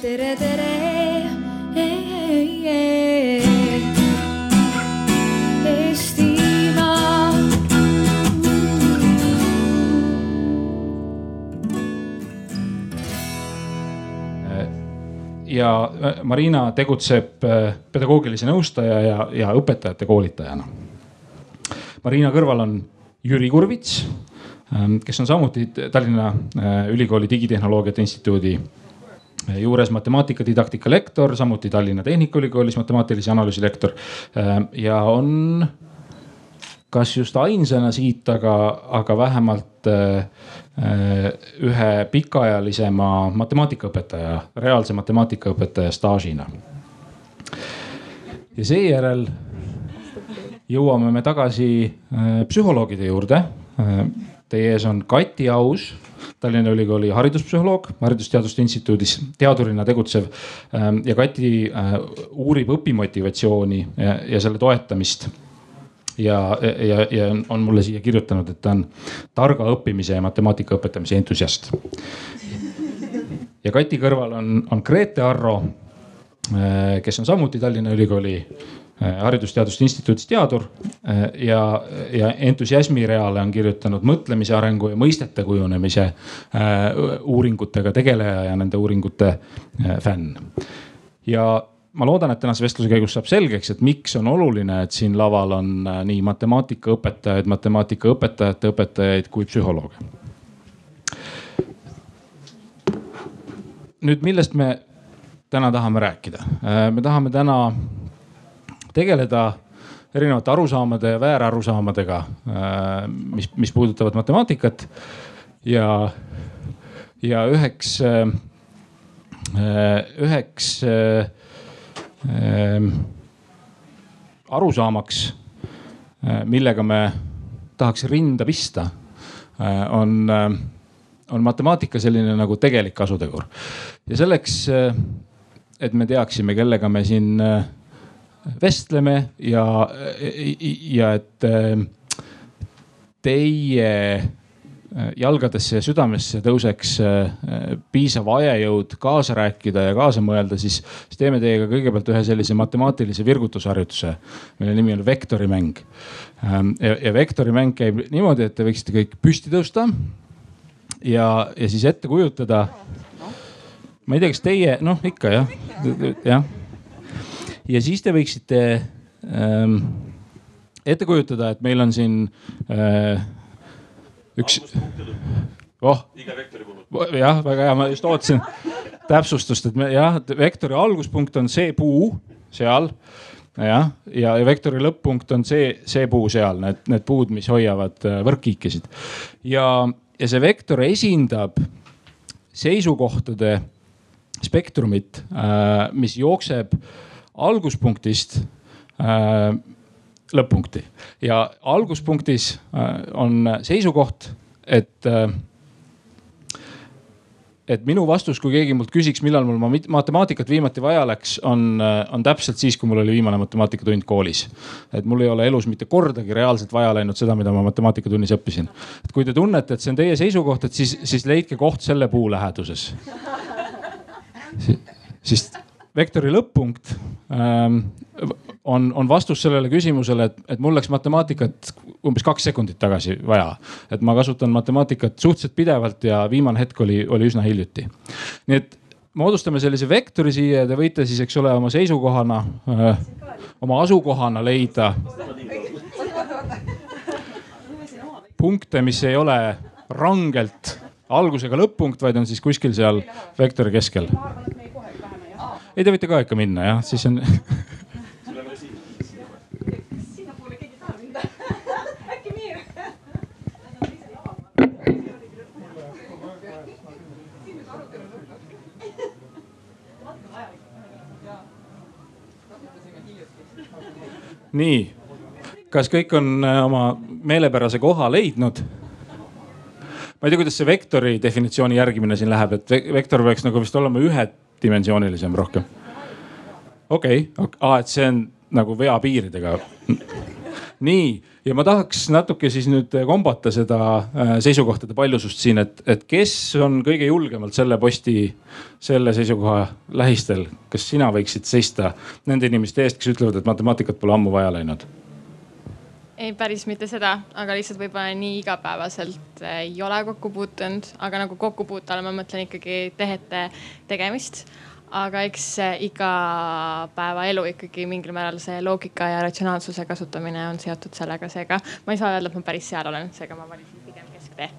tere, tere. Eestimaa. ja äh, Marina tegutseb äh, pedagoogilise nõustaja ja, ja õpetajate koolitajana. Marina kõrval on Jüri Kurvits, ähm, kes on samuti Tallinna äh, Ülikooli Digitehnoloogiate Instituudi juures matemaatikadidaktika lektor, samuti Tallinna Tehnikaülikoolis matemaatilise analüüsi lektor ähm, ja on kas just ainsana siit, aga, aga vähemalt ühe pikaajalisema matemaatikaõpetaja, reaalse matemaatikaõpetaja staažina. ja seejärel jõuame me tagasi psühholoogide juurde. Teie ees on Kati Aus, Tallinna Ülikooli hariduspsühholoog, Haridusteaduste Instituudis teadurina tegutsev. ja Kati uurib õpimotivatsiooni ja, ja selle toetamist ja, ja, ja on mulle siia kirjutanud, et ta on targa õppimise ja matemaatika õpetamise entusiast. ja Kati kõrval on, on Grete Arro, kes on samuti Tallinna Ülikooli haridusteaduste instituudis teadur ja, ja entusiasmi reale on kirjutanud mõtlemise arengu ja mõistete kujunemise uuringutega tegeleja ja nende uuringute fänn. ja ma loodan, et tänase vestluse käigus saab selgeks, et miks on oluline, et siin laval on nii matemaatikaõpetajaid, matemaatikaõpetajate õpetajaid kui psühholooge. nüüd, millest me täna tahame rääkida? me tahame täna tegeleda erinevate arusaamade ja väärarusaamadega, mis, mis puudutavad matemaatikat ja, ja üheks, üheks arusaamaks, millega me tahaks rinda pista, on, on matemaatika selline nagu tegelik kasutegur. ja selleks, et me teaksime, kellega me siin vestleme ja, ja et teie jalgadesse ja südamesse tõuseks piisav ajajõud kaasa rääkida ja kaasa mõelda, siis, siis teeme teiega kõigepealt ühe sellise matemaatilise virgutusharjutuse, mille nimi on vektorimäng. ja, ja vektorimäng käib niimoodi, et te võiksite kõik püsti tõusta ja, ja siis ette kujutada. ma ei tea, kas teie, noh ikka jah, jah ja siis te võiksite ähm, ette kujutada, et meil on siin äh, üks. oh, jah, väga hea, ma just ootasin täpsustust, et me jah, vektori alguspunkt on see puu seal jah, ja, ja vektori lõpp-punkt on see, see puu seal, need, need puud, mis hoiavad äh, võrkkiikesid. ja, ja see vektor esindab seisukohtade spektrumit, äh, mis jookseb alguspunktist äh, lõpp-punkti ja alguspunktis äh, on seisukoht, et äh, et minu vastus, kui keegi mult küsiks, millal mul matemaatikat viimati vaja läks, on, äh, on täpselt siis, kui mul oli viimane matemaatikatund koolis. et mul ei ole elus mitte kordagi reaalselt vaja läinud seda, mida ma matemaatikatunnis õppisin. et kui te tunnete, et see on teie seisukoht, et siis, siis leidke koht selle puu läheduses siis vektori lõpp-punkt ähm, on, on vastus sellele küsimusele, et, et mul läks matemaatikat umbes kaks sekundit tagasi vaja. et ma kasutan matemaatikat suhteliselt pidevalt ja viimane hetk oli, oli üsna hiljuti. nii et moodustame sellise vektori siia ja te võite siis, eks ole, oma seisukohana äh,, oma asukohana leida punkte, mis ei ole rangelt algusega lõpp-punkt, vaid on siis kuskil seal vektori keskel ei, te võite ka ikka minna jah, siis on nii, kas kõik on äh, oma meelepärase koha leidnud? ma ei tea, kuidas see vektori definitsiooni järgimine siin läheb, et vektor peaks nagu vist olema ühedimensioonilisem rohkem. okei okay, okay., aa, et see on nagu veapiiridega. nii, ja ma tahaks natuke siis nüüd kombata seda äh, seisukohtade paljusust siin, et, et kes on kõige julgemalt selle posti, selle seisukoha lähistel. kas sina võiksid seista nende inimeste eest, kes ütlevad, et matemaatikat pole ammu vaja läinud? Ei, päris mitte seda, aga lihtsalt võib-olla nii igapäevaselt ei ole kokku puutunud, aga nagu kokkupuute all ma mõtlen ikkagi tehete tegemist. Aga eks igapäevaelu ikkagi mingil määral see loogika ja ratsionaalsuse kasutamine on seotud sellega, seega ma ei saa öelda, et ma päris seal olen, seega ma valisin pigem kesktee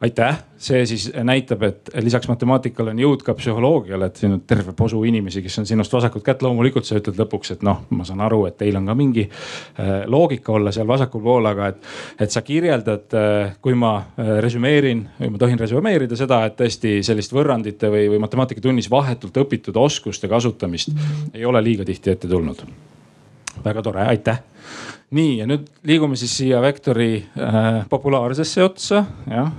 aitäh, see siis näitab, et lisaks matemaatikale on jõud ka psühholoogiale, et siin on terve posu inimesi, kes on sinust vasakut kätt. loomulikult sa ütled lõpuks, et noh, ma saan aru, et teil on ka mingi äh, loogika olla seal vasakul pool, aga et, et sa kirjeldad, äh, kui ma äh, resümeerin või ma tohin resümeerida seda, et tõesti sellist võrrandite või, või matemaatikatunnis vahetult õpitud oskuste kasutamist ei ole liiga tihti ette tulnud. Väga tore, aitäh nii ja nüüd liigume siis siia vektori äh, populaarsesse otsa, jah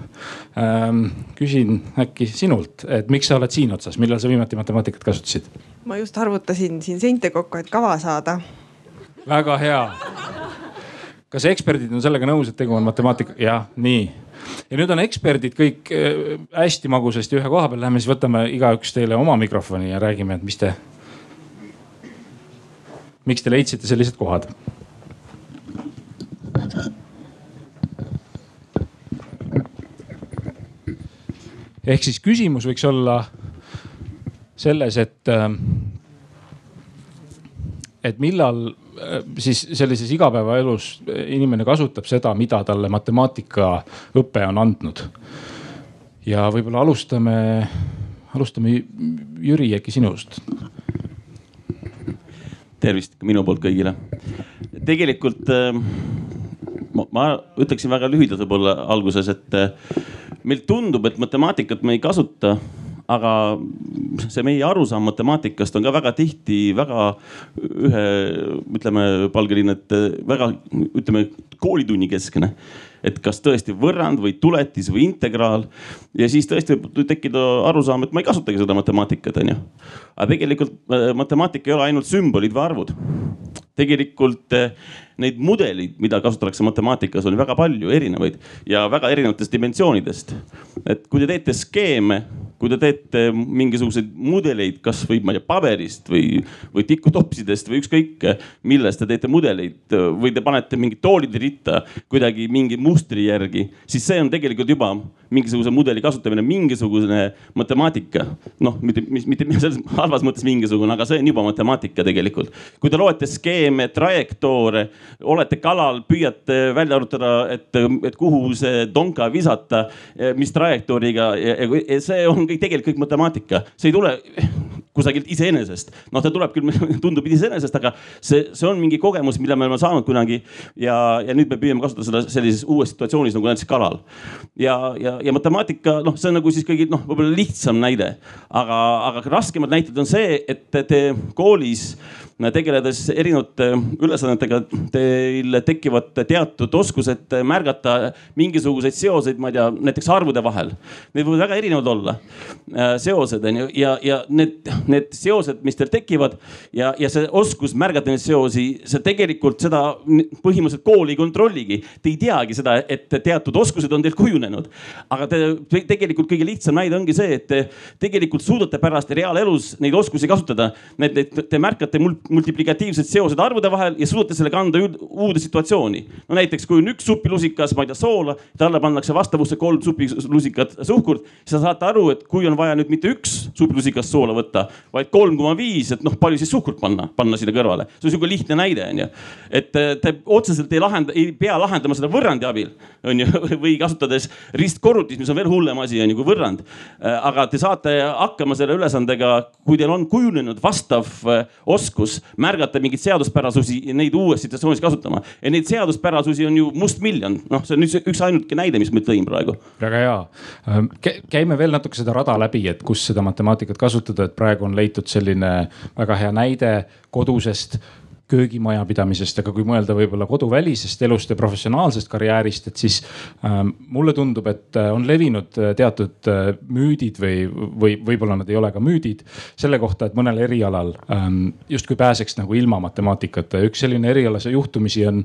ähm,. küsin äkki sinult, et miks sa oled siin otsas, millal sa viimati matemaatikat kasutasid? ma just arvutasin siin seinte kokku, et kava saada. väga hea. kas eksperdid on sellega nõus, et tegu on matemaatika, jah, nii ja nüüd on eksperdid kõik äh, hästi magusasti ühe koha peal, lähme siis võtame igaüks teile oma mikrofoni ja räägime, et mis te, miks te leidsite sellised kohad ehk siis küsimus võiks olla selles, et, äh, et millal äh, siis sellises igapäevaelus inimene kasutab seda, mida talle matemaatikaõpe on andnud. ja võib-olla alustame, alustame Jüri äkki sinust. Tervist minu poolt kõigile. tegelikult äh, ma, ma ütleksin väga lühidalt võib-olla alguses, et meil tundub, et matemaatikat me ei kasuta aga see meie arusaam matemaatikast on ka väga tihti väga ühe, ütleme, palgeline, et väga, ütleme koolitunni keskne. Et kas tõesti võrrand või tuletis või integraal ja siis tõesti võib tekkida arusaam, et ma ei kasutagi seda matemaatikat, onju. aga tegelikult äh, matemaatika ei ole ainult sümbolid või arvud. tegelikult äh, neid mudeleid, mida kasutatakse matemaatikas, on väga palju erinevaid ja väga erinevatest dimensioonidest. et kui te teete skeeme, kui te teete mingisuguseid mudeleid, kasvõi ma ei tea paberist või, või tikutopsidest või ükskõik millest te teete mudeleid või te panete mingid toolid ritta kuidagi mingi mustri järgi, siis see on tegelikult juba mingisuguse mudeli kasutamine, mingisugune matemaatika. noh, mitte, mitte selles halvas mõttes mingisugune, aga see on juba matemaatika tegelikult. kui te loete skeeme, trajektoore olete kalal, püüate välja arvutada, et, et kuhu see donka visata, mis trajektooriga ja, ja see on kõik tegelikult kõik matemaatika, see ei tule kusagilt iseenesest. noh, ta tuleb küll, tundub iseenesest, aga see, see on mingi kogemus, mille me oleme saanud kunagi ja, ja nüüd me püüame kasutada seda sellises uues situatsioonis nagu näiteks kalal. ja, ja, ja matemaatika, noh, see on nagu siis kõige noh, võib-olla lihtsam näide, aga, aga raskemad näited on see, et te koolis tegeledes erinevate ülesannetega, teil tekivad teatud oskused märgata mingisuguseid seoseid, ma ei tea, näiteks arvude vahel. Need võivad väga erinevad olla, äh, seosed on ju, ja, ja need, need seosed, mis teil tekivad ja, ja see oskus märgata neid seosi, see tegelikult seda põhimõtteliselt kool ei kontrolligi. Te ei teagi seda, et teatud oskused on teil kujunenud. aga te tegelikult kõige lihtsam näide ongi see, et te tegelikult suudate pärast reaalelus neid oskusi kasutada. Need, need, te märkate mul multiplikatiivsed seosed arvude vahel ja suudate selle kanda uude situatsiooni. no näiteks, kui on üks supilusikas, ma ei tea, soola, talle pannakse vastavusse kolm supilusikat suhkurt, siis te saate aru, et kui on vaja nüüd mitte üks supilusikas soola võtta, vaid kolm koma viis, et noh, palju siis suhkurt panna, panna sinna kõrvale. see on sihuke lihtne näide, onju. et te otseselt ei lahenda, ei pea lahendama seda võrrandi abil, onju, või kasutades ristkorrutist, mis on veel hullem asi, onju, kui võrrand. aga te saate hakkama selle ülesandega, kui teil on kujunenud vastav eh, oskus märgata mingeid seaduspärasusi ja neid uues situatsioonis kasutama. ja neid seaduspärasusi on ju mustmiljon, noh, see on üks, üks ainuke näide, mis ma tõin praegu. väga hea. Ähm, käime veel natuke seda rada läbi, et kus seda matemaatikat kasutada, et praegu on leitud selline väga hea näide kodusest köögimajapidamisest, aga kui mõelda võib-olla koduvälisest elust ja professionaalsest karjäärist, et siis ähm, mulle tundub, et äh, on levinud äh, teatud äh, müüdid või, või võib-olla nad ei ole ka müüdid selle kohta, et mõnel erialal ähm, justkui pääseks nagu ilma matemaatikata. Üks selline erialase juhtumisi on,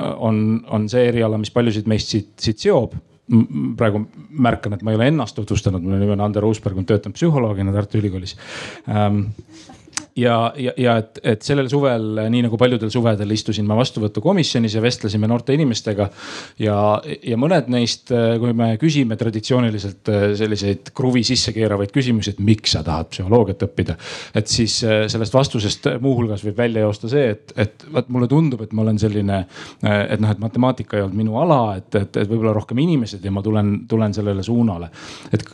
on, on see eriala, mis paljusid meist siit, siit seob. Praegu märkan, et ma ei ole ennast tutvustanud, minu nimi on Ander Uusberg, ma töötan psühholoogina Tartu Ülikoolis. Ähm, ja, ja, ja et, et sellel suvel, nii nagu paljudel suvedel, istusin ma vastuvõtukomisjonis ja vestlesime noorte inimestega. ja, ja mõned neist, kui me küsime traditsiooniliselt äh, selliseid kruvi sisse keeravaid küsimusi, et miks sa tahad psühholoogiat õppida. et siis äh, sellest vastusest muuhulgas võib välja joosta see, et, et vaat mulle tundub, et ma olen selline, äh, et noh, et matemaatika ei olnud minu ala, et, et, et võib-olla rohkem inimesed ja ma tulen, tulen sellele suunale. et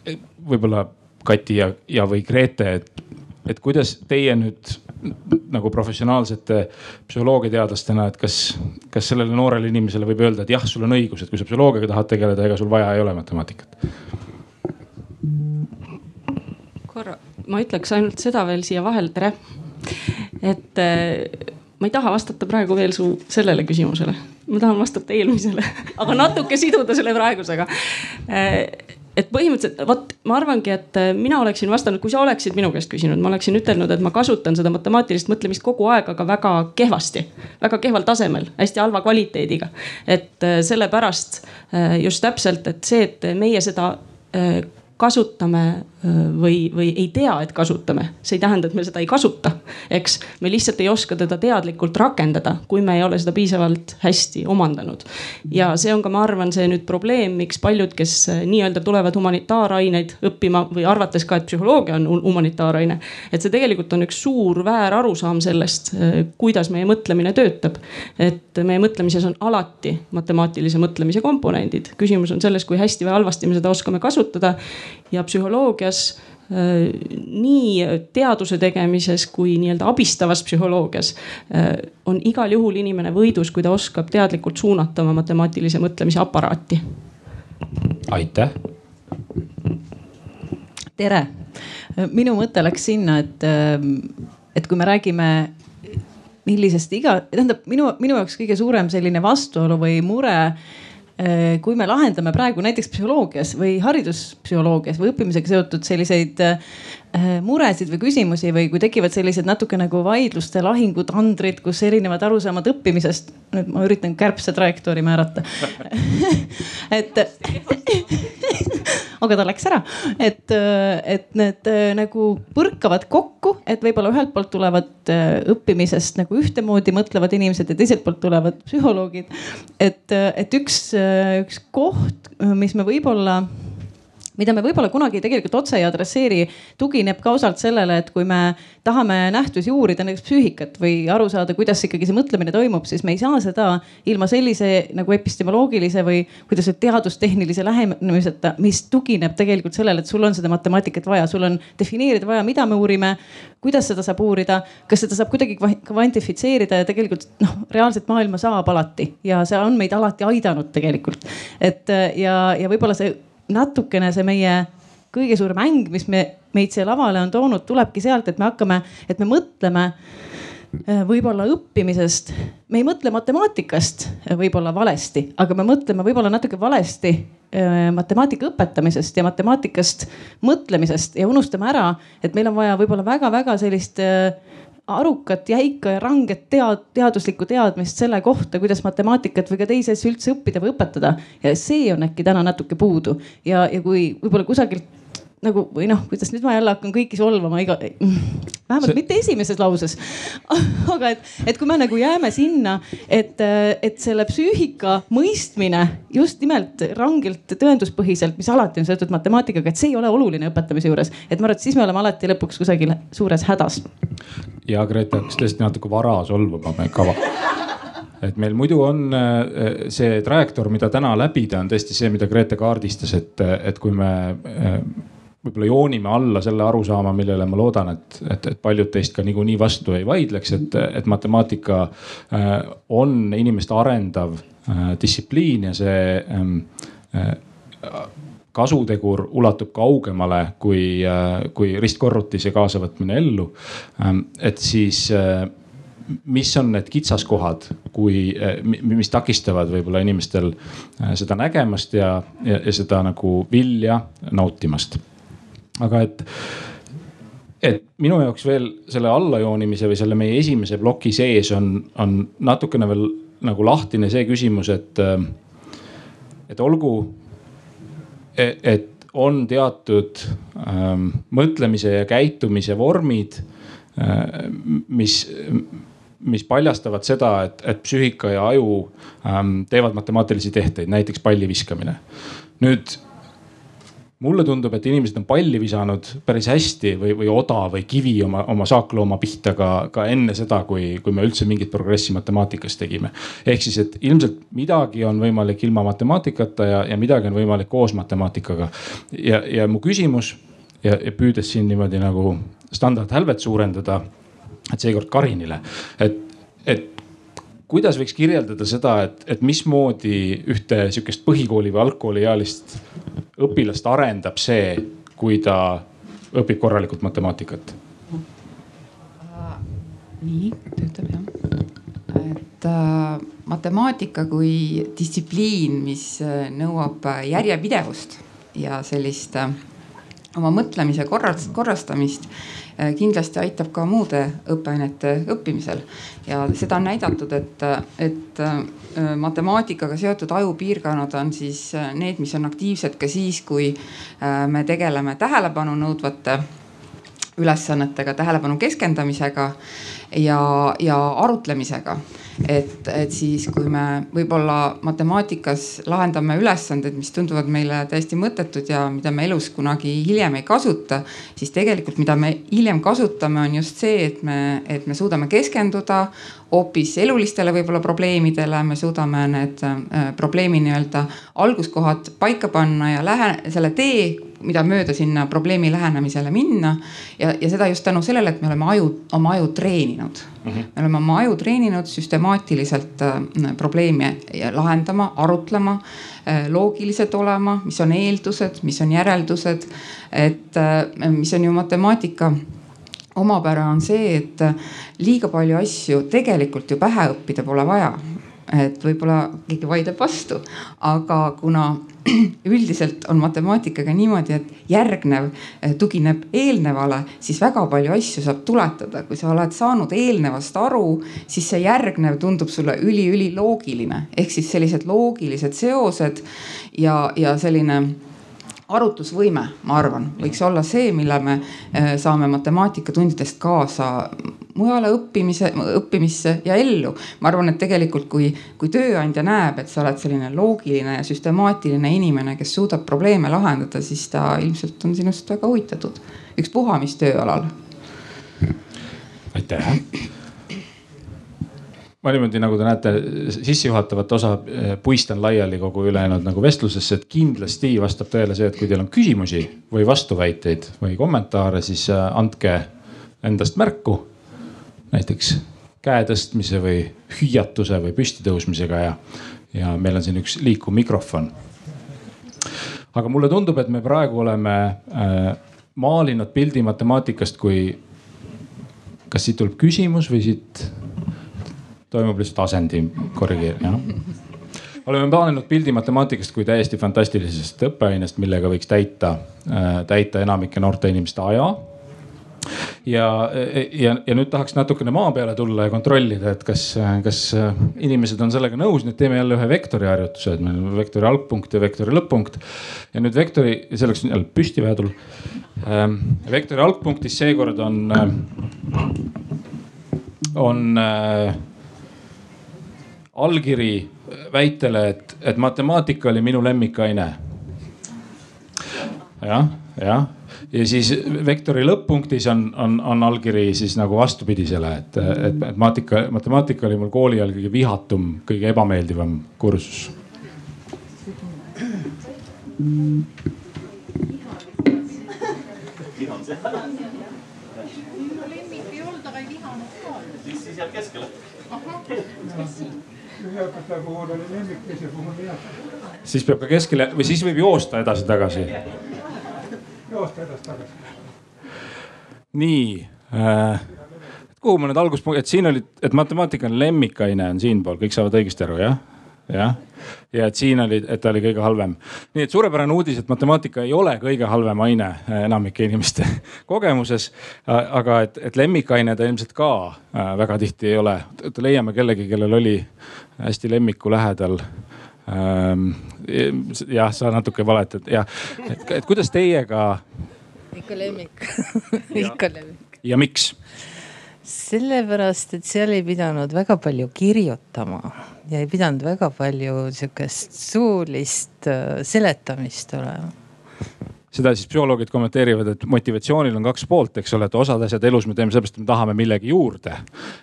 võib-olla Kati ja, ja või Grete, et et kuidas teie nüüd nagu professionaalsete psühholoogiateadlastena, et kas, kas sellele noorele inimesele võib öelda, et jah, sul on õigus, et kui sa psühholoogiaga tahad tegeleda, ega sul vaja ei ole matemaatikat? korra, ma ütleks ainult seda veel siia vahele, tere. et äh, ma ei taha vastata praegu veel su sellele küsimusele, ma tahan vastata eelmisele aga natuke siduda selle praegusega äh, et põhimõtteliselt vot ma arvangi, et äh, mina oleksin vastanud, kui sa oleksid minu käest küsinud, ma oleksin ütelnud, et ma kasutan seda matemaatilist mõtlemist kogu aeg, aga väga kehvasti, väga kehval tasemel, hästi halva kvaliteediga. et äh, sellepärast äh, just täpselt, et see, et meie seda kasutame või, või ei tea, et kasutame, see ei tähenda, et me seda ei kasuta. eks me lihtsalt ei oska teda teadlikult rakendada, kui me ei ole seda piisavalt hästi omandanud. ja see on ka, ma arvan, see nüüd probleem, miks paljud, kes nii-öelda tulevad humanitaaraineid õppima või arvates ka, et psühholoogia on humanitaaraine. et see tegelikult on üks suur väärarusaam sellest, kuidas meie mõtlemine töötab. et meie mõtlemises on alati matemaatilise mõtlemise komponendid. küsimus on selles, kui hästi või halvasti me seda oskame kasutada ja psühholoogias äh, nii teaduse tegemises kui nii-öelda abistavas psühholoogias äh, on igal juhul inimene võidus, kui ta oskab teadlikult suunata oma matemaatilise mõtlemise aparaati. aitäh. tere, minu mõte läks sinna, et, äh, et kui me räägime millisest iga, tähendab minu, minu jaoks kõige suurem selline vastuolu või mure kui me lahendame praegu näiteks psühholoogias või hariduspsühholoogias või õppimisega seotud selliseid äh, muresid või küsimusi või kui tekivad sellised natuke nagu vaidluste lahingud, andrid, kus erinevad arusaamad õppimisest. nüüd ma üritan kärbse trajektoori määrata et aga ta läks ära, et, et need äh, nagu põrkavad kokku, et võib-olla ühelt poolt tulevad õppimisest nagu ühtemoodi mõtlevad inimesed ja teiselt poolt tulevad psühholoogid. et, et üks üks koht, mis me võib-olla mida me võib-olla kunagi tegelikult otse ei adresseeri, tugineb ka osalt sellele, et kui me tahame nähtusi uurida, näiteks psüühikat või aru saada, kuidas ikkagi see mõtlemine toimub, siis me ei saa seda ilma sellise nagu epistemoloogilise või kuidas öelda, teadustehnilise lähenemiseta, mis tugineb tegelikult sellele, et sul on seda matemaatikat vaja, sul on defineerida vaja, mida me uurime, kuidas seda saab uurida, kas seda saab kuidagi kvantifitseerida ja tegelikult noh, reaalset maailma saab alati ja see on meid alati aidanud tegelikult. et ja, ja võib-olla see natukene see meie kõige suurem mäng, mis me, meid siia lavale on toonud, tulebki sealt, et me hakkame, et me mõtleme äh, võib-olla õppimisest, me ei mõtle matemaatikast äh, võib-olla valesti, aga me mõtleme võib-olla natuke valesti äh, matemaatika õpetamisest ja matemaatikast mõtlemisest ja unustame ära, et meil on vaja võib-olla väga-väga sellist arukat, jäika ja ranget tead, teaduslikku teadmist selle kohta, kuidas matemaatikat või ka teisi asju üldse õppida või õpetada. ja see on äkki täna natuke puudu ja, ja kui võib-olla kusagilt nagu või noh, kuidas nüüd ma jälle hakkan kõiki solvama iga, vähemalt see... mitte esimeses lauses aga et, et kui me nagu jääme sinna, et, et selle psüühika mõistmine just nimelt rangelt tõenduspõhiselt, mis alati on seotud matemaatikaga, et see ei ole oluline õpetamise juures. et ma arvan, et siis me oleme alati lõpuks kusagil suures hädas. ja Grete hakkas tõesti natuke vara solvama me kava et meil muidu on äh, see trajektoor, mida täna läbida, on tõesti see, mida Grete kaardistas, et, et kui me äh, võib-olla joonime alla selle arusaama, millele ma loodan, et, et, et paljud teist ka niikuinii vastu ei vaidleks, et, et matemaatika äh, on inimest arendav äh, distsipliin ja see ähm, äh, kasutegur ulatub kaugemale kui, kui ristkorrutis ja kaasavõtmine ellu. Ähm, et siis mis on need kitsaskohad, kui, mis takistavad võib-olla inimestel seda nägemast ja, ja, ja seda nagu vilja nautimast. Aga et et minu jaoks veel selle allajoonimise või selle meie esimese ploki sees on, on natukene veel nagu lahtine see küsimus, et, et olgu, e-, et on teatud ähm, mõtlemise ja käitumise vormid äh,, mis, mis paljastavad seda, et, et psüühika ja aju ähm, teevad matemaatilisi tehteid, näiteks palli viskamine. nüüd mulle tundub, et inimesed on palli visanud päris hästi või, või oda või kivi oma, oma saaklooma pihta ka, ka enne seda, kui, kui me üldse mingit progressi matemaatikas tegime. ehk siis, et ilmselt midagi on võimalik ilma matemaatikata ja, ja midagi on võimalik koos matemaatikaga. ja, ja mu küsimus ja, ja püüdes siin niimoodi nagu standardhälvet suurendada, et seekord Karinile, et, et kuidas võiks kirjeldada seda, et, et mismoodi ühte sihukest põhikooli või algkooliealist õpilast arendab see, kui ta õpib korralikult matemaatikat? nii, töötab jah. et äh, matemaatika kui distsipliin, mis äh, nõuab äh, järjepidevust ja sellist äh, oma mõtlemise korrast, korrastamist äh, kindlasti aitab ka muude õppeainete õppimisel. ja seda on näidatud, et, et Äh, matemaatikaga seotud ajupiirkonnad on siis äh, need, mis on aktiivsed ka siis, kui me tegeleme tähelepanu nõudvate ülesannetega, tähelepanu keskendamisega ja, ja arutlemisega. Et, et siis, kui me võib-olla matemaatikas lahendame ülesanded, mis tunduvad meile täiesti mõttetud ja mida me elus kunagi hiljem ei kasuta, siis tegelikult, mida me hiljem kasutame, on just see, et me, et me suudame keskenduda hoopis elulistele võib-olla probleemidele, me suudame need äh, probleemi nii-öelda alguskohad paika panna ja lähe, selle tee mida mööda sinna probleemi lähenemisele minna. ja, ja seda just tänu sellele, et me oleme aju, oma aju treeninud mm. -hmm. me oleme oma aju treeninud süstemaatiliselt äh, probleeme lahendama, arutlema äh,, loogilised olema, mis on eeldused, mis on järeldused. et äh, mis on ju matemaatika omapära on see, et liiga palju asju tegelikult ju pähe õppida pole vaja et võib-olla keegi vaidleb vastu, aga kuna üldiselt on matemaatikaga niimoodi, et järgnev eh, tugineb eelnevale, siis väga palju asju saab tuletada. kui sa oled saanud eelnevast aru, siis see järgnev tundub sulle üliüliloogiline ehk siis sellised loogilised seosed ja, ja selline arutlusvõime, ma arvan, võiks olla see, mille me eh, saame matemaatikatundidest kaasa mujale õppimise, õppimisse ja ellu. ma arvan, et tegelikult, kui, kui tööandja näeb, et sa oled selline loogiline ja süstemaatiline inimene, kes suudab probleeme lahendada, siis ta ilmselt on sinust väga huvitatud. ükspuha, mis tööalal. aitäh ma niimoodi, nagu te näete, sissejuhatavat osa eh, puistan laiali kogu ülejäänud nagu vestlusesse, et kindlasti vastab tõele see, et kui teil on küsimusi või vastuväiteid või kommentaare, siis eh, andke endast märku näiteks käe tõstmise või hüüatuse või püstitõusmisega ja, ja meil on siin üks liikuv mikrofon. aga mulle tundub, et me praegu oleme äh, maalinud pildi matemaatikast kui, kas siit tuleb küsimus või siit toimub lihtsalt asendi korrigeerimine? oleme maalinud pildi matemaatikast kui täiesti fantastilisest õppeainest, millega võiks täita äh,, täita enamike noorte inimeste aja ja, ja, ja nüüd tahaks natukene maa peale tulla ja kontrollida, et kas, kas inimesed on sellega nõus, nüüd teeme jälle ühe vektori harjutuse, et meil on vektori algpunkt ja vektori lõpp-punkt. ja nüüd vektori, selleks on jälle püsti vaja tulla. Ähm, vektori algpunktis seekord on, on äh, allkiri väitele, et, et matemaatika oli minu lemmikaine. jah, jah ja siis vektori lõpp-punktis on, on, on allkiri siis nagu vastupidisele, et, et matemaatika, matemaatika oli mul kooli ajal kõige vihatum, kõige ebameeldivam kursus. siis jääb keskele. ühe õpetaja puhul oli lemmik, teise puhul jah. siis peab ka keskele või siis võib joosta edasi-tagasi joosta edasi-tagasi. nii äh,, kuhu ma nüüd alguspunkt, et siin olid, et matemaatika on lemmikaine on siinpool, kõik saavad õigesti aru, jah? jah, ja et siin oli, et ta oli kõige halvem. nii et suurepärane uudis, et matemaatika ei ole kõige halvem aine äh, enamike inimeste kogemuses. aga et, et lemmikaine ta ilmselt ka äh, väga tihti ei ole. leiame kellegi, kellel oli hästi lemmiku lähedal ähm, jah, sa natuke valetad, jah, et, et kuidas teiega? ikka lemmik ikka lemmik. ja miks? sellepärast, et seal ei pidanud väga palju kirjutama ja ei pidanud väga palju sihukest suulist äh, seletamist olema seda siis psühholoogid kommenteerivad, et motivatsioonil on kaks poolt, eks ole, et osad asjad elus me teeme sellepärast, et me tahame millegi juurde.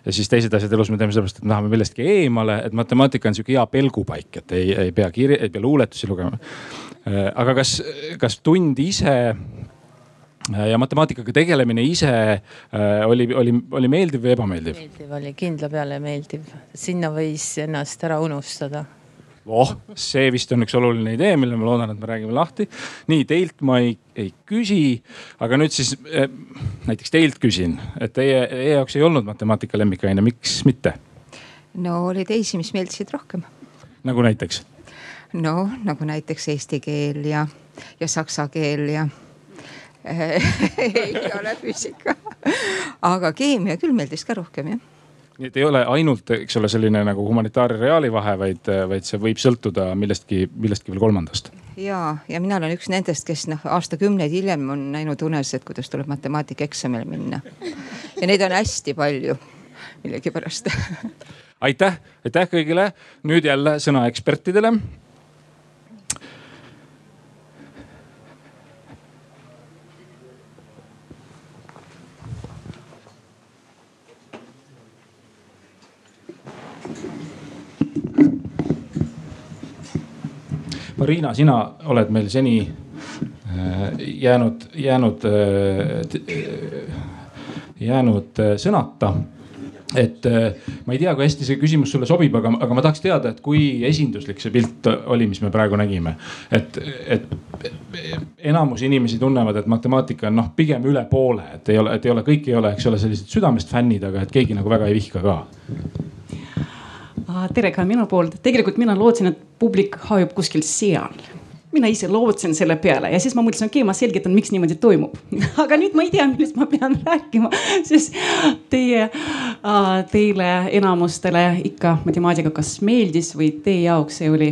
ja siis teised asjad elus me teeme sellepärast, et me tahame millestki eemale, et matemaatika on sihuke hea pelgupaik, et ei, ei pea kirja, ei pea luuletusi lugema. Äh, aga kas, kas tund ise ja matemaatikaga tegelemine ise äh, oli, oli, oli meeldiv või ebameeldiv? meeldiv oli, kindla peale meeldiv, sinna võis ennast ära unustada oh, see vist on üks oluline idee, mille ma loodan, et me räägime lahti. nii teilt ma ei, ei küsi, aga nüüd siis eh, näiteks teilt küsin, et teie, teie jaoks ei olnud matemaatika lemmikaine, miks mitte? no oli teisi, mis meeldisid rohkem. nagu näiteks? no nagu näiteks eesti keel ja, ja saksa keel ja ei ole füüsika. aga keemia küll meeldis ka rohkem jah et ei ole ainult, eks ole, selline nagu humanitaar- ja reaali vahe, vaid, vaid see võib sõltuda millestki, millestki veel kolmandast. ja, ja mina olen üks nendest, kes noh, aastakümneid hiljem on näinud unes, et kuidas tuleb matemaatikaeksamile minna. ja neid on hästi palju millegipärast aitäh, aitäh kõigile, nüüd jälle sõna ekspertidele Marina, sina oled meil seni äh, jäänud, jäänud, äh, jäänud äh, sõnata et ma ei tea, kui hästi see küsimus sulle sobib, aga, aga ma tahaks teada, et kui esinduslik see pilt oli, mis me praegu nägime. et, et enamus inimesi tunnevad, et matemaatika on noh, pigem üle poole, et ei ole, et ei ole, kõik ei ole, eks ole, sellised südamest fännid, aga et keegi nagu väga ei vihka ka tere ka minu poolt, tegelikult mina lootsin, et publik hajub kuskil seal. Mina ise lootsin selle peale ja siis ma mõtlesin, okei okay,, ma selgitan, miks niimoodi toimub. Aga nüüd ma ei tea, millest ma pean rääkima, sest teie, teile enamustele ikka matemaatika kas meeldis või teie jaoks see oli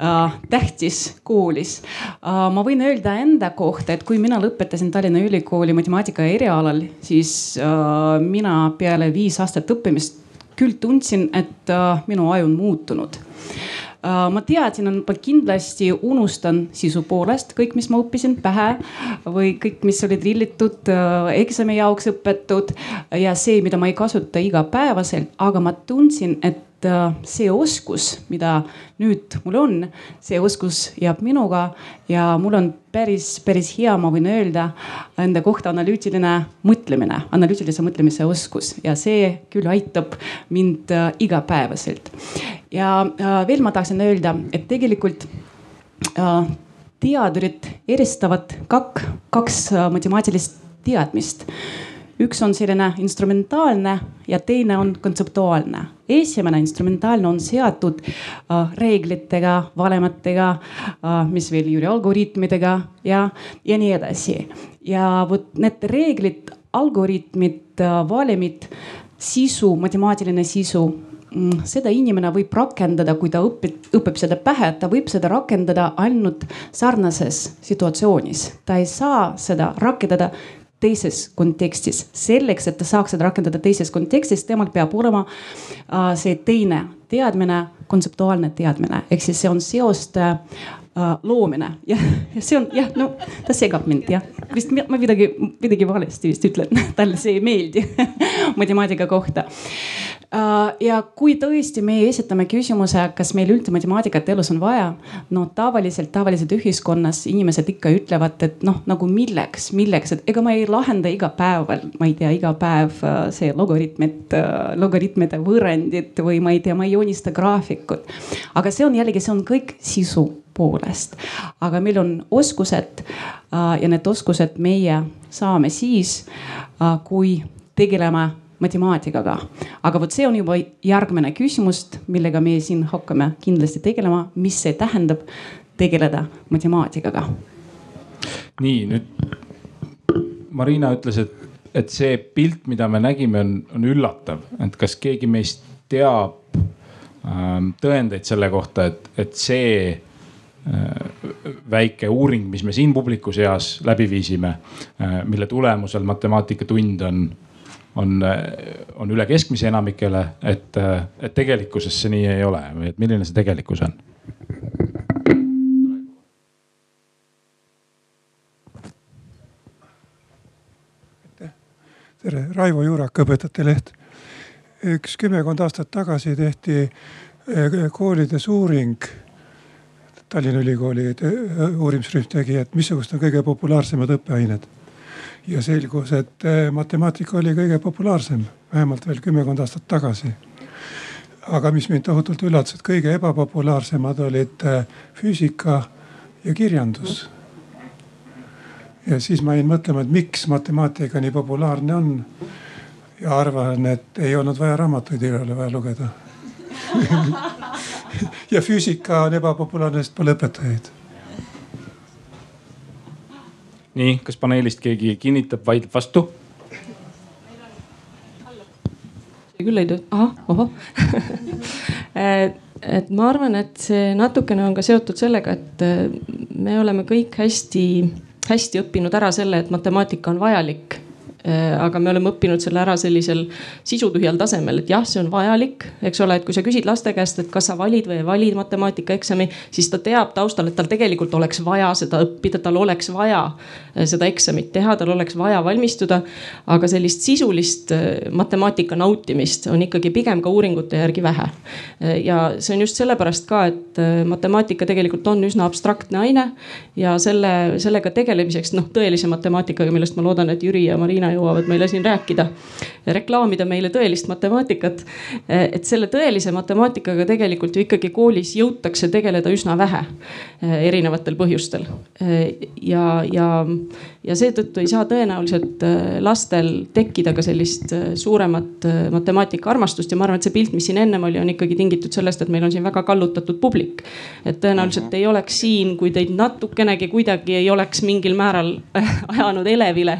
äh, tähtis koolis. Ma võin öelda enda kohta, et kui mina lõpetasin Tallinna Ülikooli matemaatika erialal, siis mina peale viis aastat õppimist küll tundsin, et äh, minu aju on muutunud. Äh, ma teadsin, et ma kindlasti unustan sisu poolest kõik, mis ma õppisin pähe või kõik, mis oli trillitud äh, eksami jaoks õpetud ja see, mida ma ei kasuta igapäevaselt, aga ma tundsin, et Äh, see oskus, mida nüüd mul on, see oskus jääb minuga ja mul on päris, päris hea, ma võin öelda enda kohta analüütiline mõtlemine, analüütilise mõtlemise oskus ja see küll aitab mind äh, igapäevaselt. ja äh, veel ma tahtsin öelda, et tegelikult teadurid eristavad kak, kaks matemaatilist teadmist üks on selline instrumentaalne ja teine on kontseptuaalne. esimene instrumentaalne on seotud äh, reeglitega, valematega äh,, mis veel Jüri algoritmidega ja, ja nii edasi. ja vot need reeglid, algoritmid äh,, valemid, sisu, matemaatiline sisu mm, seda inimene võib rakendada, kui ta õpib, õpib seda pähe, ta võib seda rakendada ainult sarnases situatsioonis. ta ei saa seda rakendada teises kontekstis. selleks, et ta saaks seda rakendada teises kontekstis, temal peab olema äh, see teine teadmine, kontseptuaalne teadmine, ehk siis see on seoste äh, loomine. Ja, ja see on jah, no ta segab mind jah, vist ma midagi, midagi valesti vist ütlen, talle see ei meeldi matemaatika kohta Äh, ja kui tõesti me esitame küsimuse, kas meil üldse matemaatikat elus on vaja, no tavaliselt, tavaliselt ühiskonnas inimesed ikka ütlevad, et noh, nagu milleks, milleks, et ega ma ei lahenda iga päev, ma ei tea, iga päev äh, see logaritmid, äh, logaritmide võrrandid või ma ei tea, ma ei joonista graafikut. aga see on jällegi, see on kõik sisu poolest, aga meil on oskused ja need oskused meie saame siis, kui tegeleme matemaatikaga. aga vot see on juba järgmine küsimus, millega me siin hakkame kindlasti tegelema, mis see tähendab tegeleda matemaatikaga. nii nüüd Marina ütles, et, et see pilt, mida me nägime, on, on üllatav, et kas keegi meist teab ähm, tõendeid selle kohta, et, et see äh, väike uuring, mis me siin publiku seas läbi viisime äh,, mille tulemusel matemaatikatund on, on, on üle keskmise enamikele, et, et tegelikkuses see nii ei ole või et milline see tegelikkus on? tere, Raivo Juurak, Õpetajate Leht. üks kümmekond aastat tagasi tehti eh, koolides uuring. Tallinna Ülikooli eh, uurimisrühm tegi, et missugused on kõige populaarsemad õppeained. Ja selgus, et eh, matemaatika oli kõige populaarsem, vähemalt veel kümmekond aastat tagasi. aga mis mind tohutult üllatas, et kõige ebapopulaarsemad olid füüsika ja kirjandus ja siis ma jäin mõtlema, et miks matemaatika nii populaarne on. ja arvan, et ei olnud vaja raamatuid, ei ole vaja lugeda ja füüsika on ebapopulaarne, sest pole õpetajaid. Nii, kas paneelist keegi kinnitab, vaidleb vastu? küll ei tööta, ahah, ohoh et ma arvan, et see natukene on ka seotud sellega, et me oleme kõik hästi hästi õppinud ära selle, et matemaatika on vajalik aga me oleme õppinud selle ära sellisel sisutühjal tasemel, et jah, see on vajalik, eks ole, et kui sa küsid laste käest, et kas sa valid või ei vali matemaatikaeksami, siis ta teab taustal, et tal tegelikult oleks vaja seda õppida, tal oleks vaja äh, seda eksamit teha, tal oleks vaja valmistuda. aga sellist sisulist äh, matemaatika nautimist on ikkagi pigem ka uuringute järgi vähe. ja see on just sellepärast ka, et matemaatika tegelikult on üsna abstraktne aine ja selle, sellega tegelemiseks noh, tõelise matemaatikaga, millest ma loodan, et Jüri ja Marina jõuavad meile siin rääkida reklaamida meile tõelist matemaatikat. et selle tõelise matemaatikaga tegelikult ju ikkagi koolis jõutakse tegeleda üsna vähe erinevatel põhjustel. ja, ja, ja seetõttu ei saa tõenäoliselt lastel tekkida ka sellist suuremat matemaatika armastust ja ma arvan, et see pilt, mis siin ennem oli, on ikkagi tingitud sellest, et meil on siin väga kallutatud publik. et tõenäoliselt ei oleks siin, kui teid natukenegi kuidagi ei oleks mingil määral ajanud elevile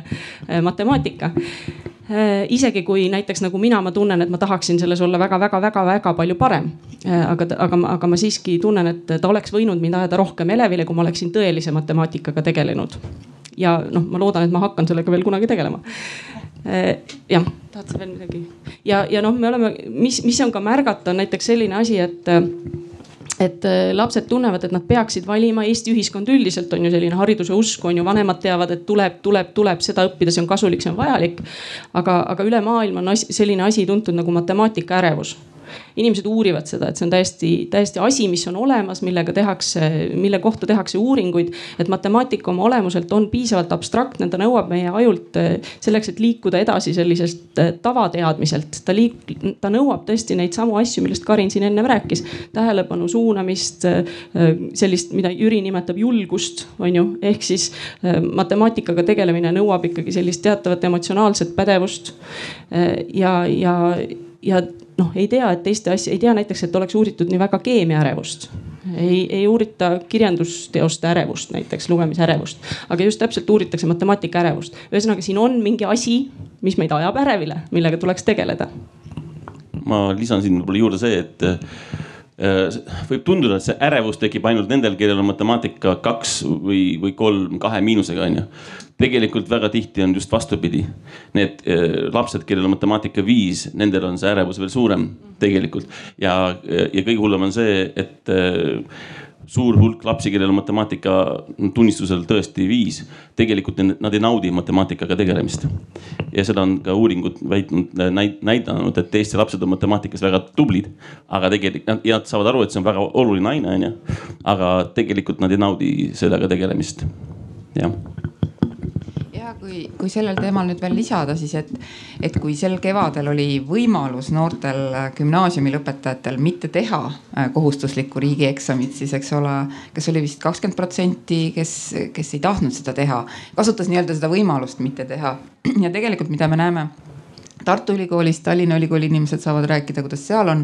matemaatika äh, isegi kui näiteks nagu mina, ma tunnen, et ma tahaksin selles olla väga-väga-väga-väga palju parem. Äh, aga, aga, aga ma siiski tunnen, et ta oleks võinud mind ajada rohkem elevile, kui ma oleksin tõelise matemaatikaga tegelenud. Ja noh, ma loodan, et ma hakkan sellega veel kunagi tegelema. Äh, jah, tahad sa veel midagi? ja, ja noh, me oleme, mis, mis on ka märgata, on näiteks selline asi, et et äh, lapsed tunnevad, et nad peaksid valima, Eesti ühiskond üldiselt on ju selline hariduse usk on ju, vanemad teavad, et tuleb, tuleb, tuleb seda õppida, see on kasulik, see on vajalik. aga, aga üle maailma on asi, selline asi tuntud nagu matemaatika ärevus inimesed uurivad seda, et see on täiesti, täiesti asi, mis on olemas, millega tehakse, mille kohta tehakse uuringuid. et matemaatika oma olemuselt on piisavalt abstraktne, ta nõuab meie ajult eh, selleks, et liikuda edasi sellisest eh, tavateadmiselt. ta liik-, ta nõuab tõesti neid samu asju, millest Karin siin ennem rääkis. tähelepanu suunamist, eh, sellist, mida Jüri nimetab julgust, on ju, ehk siis matemaatikaga tegelemine nõuab ikkagi sellist teatavat emotsionaalset pädevust. ja, ja, ja noh, ei tea, et teiste asja, ei tea näiteks, et oleks uuritud nii väga keemia ärevust. ei, ei uurita kirjandusteoste ärevust, näiteks lugemisärevust, aga just täpselt uuritakse matemaatika ärevust. ühesõnaga, siin on mingi asi, mis meid ajab ärevile, millega tuleks tegeleda. ma lisan siin võib-olla juurde see, et võib tunduda, et see ärevus tekib ainult nendel, kellel on matemaatika kaks või, või kolm kahe miinusega on ju tegelikult väga tihti on just vastupidi. Need äh, lapsed, kellel on matemaatika viis, nendel on see ärevus veel suurem tegelikult ja, ja kõige hullem on see, et äh, suur hulk lapsi, kellel on matemaatika tunnistusel tõesti viis, tegelikult nad ei naudi matemaatikaga tegelemist. ja seda on ka uuringud väitnud, näidanud, et Eesti lapsed on matemaatikas väga tublid, aga tegelikult ja nad saavad aru, et see on väga oluline aine, onju. aga tegelikult nad ei naudi sellega tegelemist, jah ja kui, kui sellel teemal nüüd veel lisada, siis et, et kui sel kevadel oli võimalus noortel gümnaasiumi lõpetajatel mitte teha äh, kohustuslikku riigieksamit, siis eks ole, kes oli vist kakskümmend protsenti, kes, kes ei tahtnud seda teha, kasutas nii-öelda seda võimalust mitte teha. ja tegelikult, mida me näeme Tartu Ülikoolis, Tallinna Ülikooli inimesed saavad rääkida, kuidas seal on.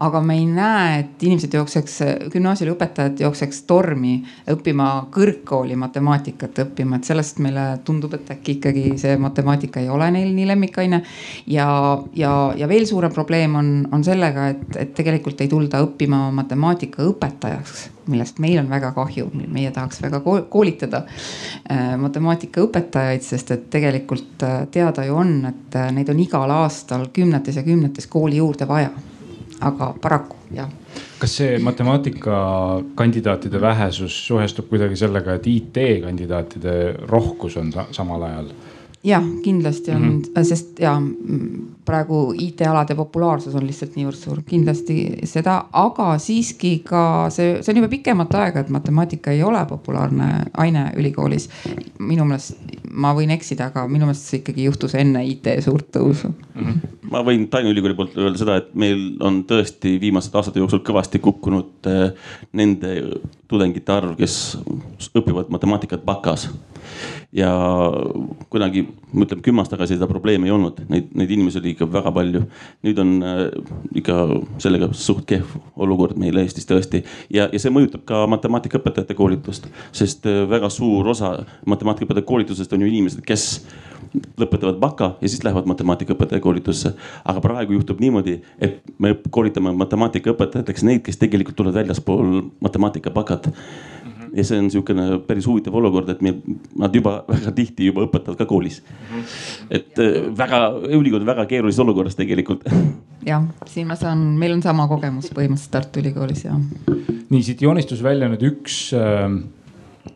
Aga me ei näe, et inimesed jookseks, gümnaasiumiõpetajad jookseks tormi õppima kõrgkooli matemaatikat õppima, et sellest meile tundub, et äkki ikkagi see matemaatika ei ole neil nii lemmikaine. ja, ja, ja veel suurem probleem on, on sellega, et, et tegelikult ei tulda õppima matemaatikaõpetajaks millest meil on väga kahju, meie tahaks väga koolitada äh, matemaatikaõpetajaid, sest et tegelikult äh, teada ju on, et äh, neid on igal aastal kümnetes ja kümnetes kooli juurde vaja. Aga paraku jah. kas see matemaatikakandidaatide vähesus suhestub kuidagi sellega, et IT-kandidaatide rohkus on samal ajal? Jah, kindlasti on mm, -hmm. sest ja praegu IT-alade populaarsus on lihtsalt niivõrd suur, kindlasti seda, aga siiski ka see, see on juba pikemat aega, et matemaatika ei ole populaarne aine ülikoolis. minu meelest, ma võin eksida, aga minu meelest see ikkagi juhtus enne IT suurt tõusu mm. -hmm. ma võin Tallinna Ülikooli poolt öelda seda, et meil on tõesti viimaste aastate jooksul kõvasti kukkunud eh, nende tudengite arv, kes õpivad matemaatikat bakas ja kunagi, ütlen kümme aastat tagasi seda probleemi ei olnud, neid, neid inimesi oli ikka väga palju. nüüd on äh, ikka sellega suht kehv olukord meil Eestis tõesti ja, ja see mõjutab ka matemaatikaõpetajate koolitust, sest äh, väga suur osa matemaatikaõpetajate koolitusest on ju inimesed, kes lõpetavad baka ja siis lähevad matemaatikaõpetaja koolitusse. aga praegu juhtub niimoodi, et me koolitame matemaatikaõpetajateks neid, kes tegelikult tulevad väljaspool matemaatika bakat ja see on niisugune päris huvitav olukord, et meil nad juba väga tihti juba õpetavad ka koolis. et äh, väga, ülikool on väga keerulises olukorras tegelikult. jah, siin ma saan, meil on sama kogemus põhimõtteliselt Tartu Ülikoolis ja. nii siit joonistus välja nüüd üks äh,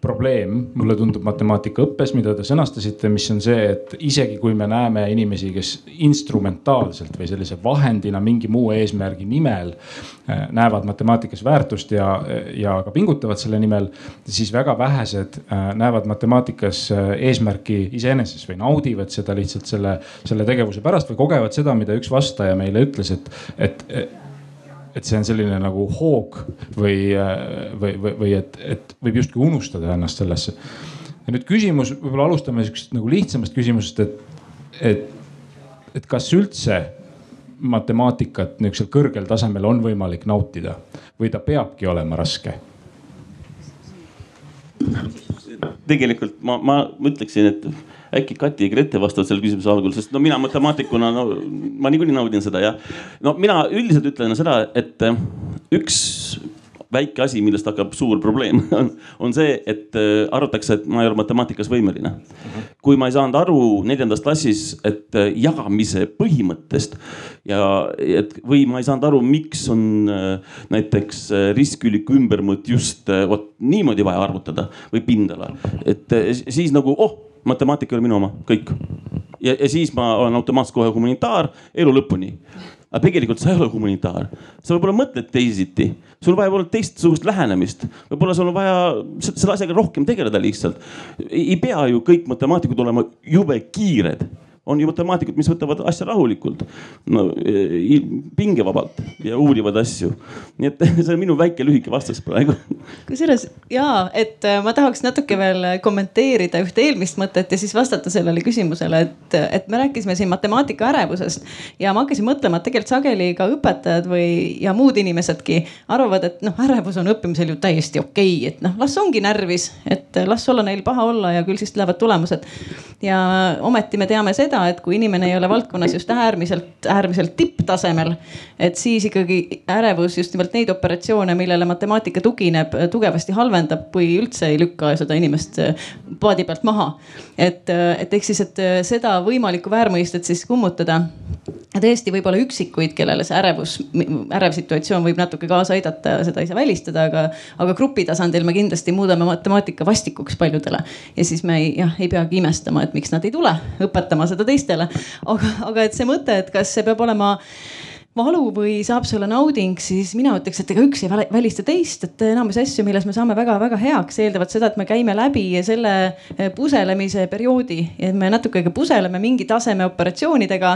probleem, mulle tundub matemaatikaõppes, mida te sõnastasite, mis on see, et isegi kui me näeme inimesi, kes instrumentaalselt või sellise vahendina mingi muu eesmärgi nimel äh, näevad matemaatikas väärtust ja, ja ka pingutavad selle nimel, siis väga vähesed äh, näevad matemaatikas äh, eesmärki iseeneses või naudivad seda lihtsalt selle, selle tegevuse pärast või kogevad seda, mida üks vastaja meile ütles, et, et et see on selline nagu hoog või, või, või, või et, et võib justkui unustada ennast sellesse. ja nüüd küsimus, võib-olla alustame siuksest nagu lihtsamast küsimusest, et, et, et kas üldse matemaatikat niisugusel kõrgel tasemel on võimalik nautida või ta peabki olema raske? tegelikult ma, ma ütleksin, et äkki Kati ja Grete vastavad selle küsimuse algul, sest no mina matemaatikuna, no ma niikuinii naudin seda ja no mina üldiselt ütlen seda, et eh, üks väike asi, millest hakkab suur probleem, on, on see, et äh, arvatakse, et ma ei ole matemaatikas võimeline. kui ma ei saanud aru neljandas klassis, et äh, jagamise põhimõttest ja et või ma ei saanud aru, miks on näiteks risküliku ümbermõõt just vot niimoodi vaja arvutada või pindala, et siis nagu oh matemaatika ei ole minu oma, kõik. ja, ja siis ma olen automaatselt kohe humanitaar elu lõpuni. aga tegelikult sa ei ole humanitaar, sa võib-olla mõtled teisiti, sul vaja võib-olla teistsugust lähenemist, võib-olla sul on vaja selle asjaga rohkem tegeleda lihtsalt. ei pea ju kõik matemaatikud olema jube kiired on ju matemaatikud, mis võtavad asja rahulikult, no pingevabalt ja uurivad asju. nii et see on minu väike lühike vastus praegu. kusjuures ja, et äh, ma tahaks natuke veel kommenteerida ühte eelmist mõtet ja siis vastata sellele küsimusele, et, et me rääkisime siin matemaatika ärevusest ja ma hakkasin mõtlema, et tegelikult sageli ka õpetajad või ja muud inimesedki arvavad, et noh, ärevus on õppimisel ju täiesti okei okay., et noh, las ongi närvis, et las olla neil paha olla ja küll siis tulevad tulemused. ja ometi me teame seda seda, et kui inimene ei ole valdkonnas just äärmiselt, äärmiselt tipptasemel, et siis ikkagi ärevus just nimelt neid operatsioone, millele matemaatika tugineb, tugevasti halvendab või üldse ei lükka seda inimest äh, paadi pealt maha. et, äh, et ehk siis, et äh, seda võimalikku väärmõistet siis kummutada. Tõesti, võib-olla üksikuid, kellele see ärevus, ärev situatsioon võib natuke kaasa aidata, seda ei saa välistada, aga, aga grupi tasandil me kindlasti muudame matemaatika vastikuks paljudele. ja siis me ei, jah, ei peagi imestama, et miks nad ei tule õpetama seda teistele. aga, aga et see mõte, et kas see peab olema valu või saab olla nauding, siis mina ütleks, et ega üks ei välista teist, et enamus asju, milles me saame väga-väga heaks, eeldavad seda, et me käime läbi selle eh, puselemise perioodi ja me natuke puseleme mingi taseme operatsioonidega.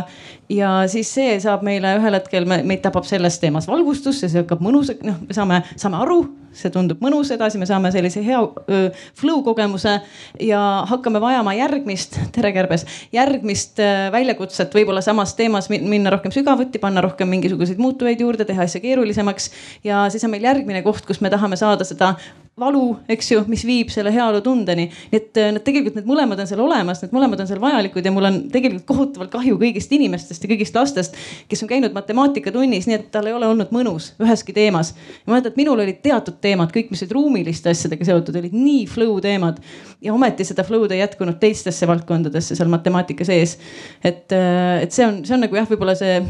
ja siis see saab meile ühel hetkel, meid tabab selles teemas valgustus ja see hakkab mõnus, noh, me saame, saame aru see tundub mõnus, edasi me saame sellise hea öö, flow kogemuse ja hakkame vajama järgmist, tere Kärbes, järgmist öö, väljakutset võib-olla samas teemas minna rohkem sügavuti, panna rohkem mingisuguseid muutujaid juurde, teha asja keerulisemaks. ja siis on meil järgmine koht, kus me tahame saada seda valu, eks ju, mis viib selle heaolutundeni. et nad tegelikult need mõlemad on seal olemas, need mõlemad on seal vajalikud ja mul on tegelikult kohutavalt kahju kõigist inimestest ja kõigist lastest, kes on käinud matemaatikatunnis, nii et tal ei ole olnud mõnus üheski teemas. ma mäletan, et minul olid teatud teemad, kõik, mis olid ruumiliste asjadega seotud, olid nii flow teemad ja ometi seda flow'd ei jätkunud teistesse valdkondadesse seal matemaatika sees. et, et see on, see on nagu jah, võib-olla see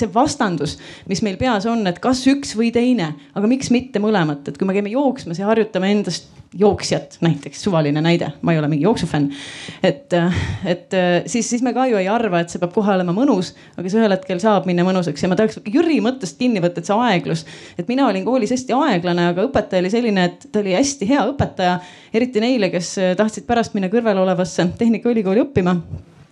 see vastandus, mis meil peas on, et kas üks või teine, aga miks mitte mõlemat, et kui me käime jooksmas ja harjutame endast jooksjat, näiteks suvaline näide, ma ei ole mingi jooksufänn. et, et siis, siis me ka ju ei arva, et see peab kohe olema mõnus, aga see ühel hetkel saab minna mõnusaks ja ma tahaks Jüri mõttest kinni võtta, et see aeglus. et mina olin koolis hästi aeglane, aga õpetaja oli selline, et ta oli hästi hea õpetaja, eriti neile, kes tahtsid pärast minna kõrval olevasse Tehnikaülikooli õppima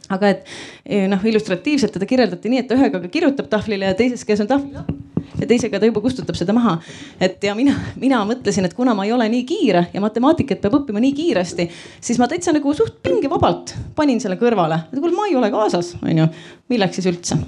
aga et eh, noh, illustratiivselt teda kirjeldati nii, et ta ühe käega kirjutab tahvlile ja teises käes on tahvlilapp ja teisega ta juba kustutab seda maha. et ja mina, mina mõtlesin, et kuna ma ei ole nii kiire ja matemaatikat peab õppima nii kiiresti, siis ma täitsa nagu suht pingevabalt panin selle kõrvale. kuule, ma ei ole kaasas, onju, milleks siis üldse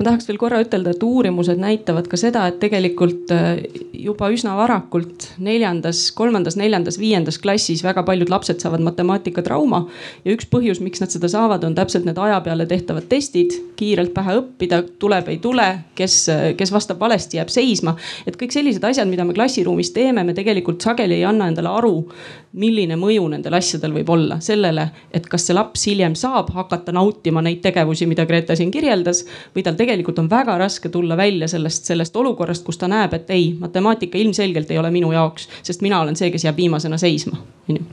ma tahaks veel korra ütelda, et uurimused näitavad ka seda, et tegelikult äh, juba üsna varakult neljandas, kolmandas, neljandas, viiendas klassis väga paljud lapsed saavad matemaatikatrauma. ja üks põhjus, miks nad seda saavad, on täpselt need aja peale tehtavad testid, kiirelt pähe õppida, tuleb, ei tule, kes, kes vastab valesti, jääb seisma. et kõik sellised asjad, mida me klassiruumis teeme, me tegelikult sageli ei anna endale aru, milline mõju nendel asjadel võib olla sellele, et kas see laps hiljem saab hakata nautima neid tegevusi, mida Grete siin kirjeldas või tal tegelikult on väga raske tulla välja sellest, sellest olukorrast, kus ta näeb, et ei, matemaatika ilmselgelt ei ole minu jaoks, sest mina olen see, kes jääb viimasena seisma, onju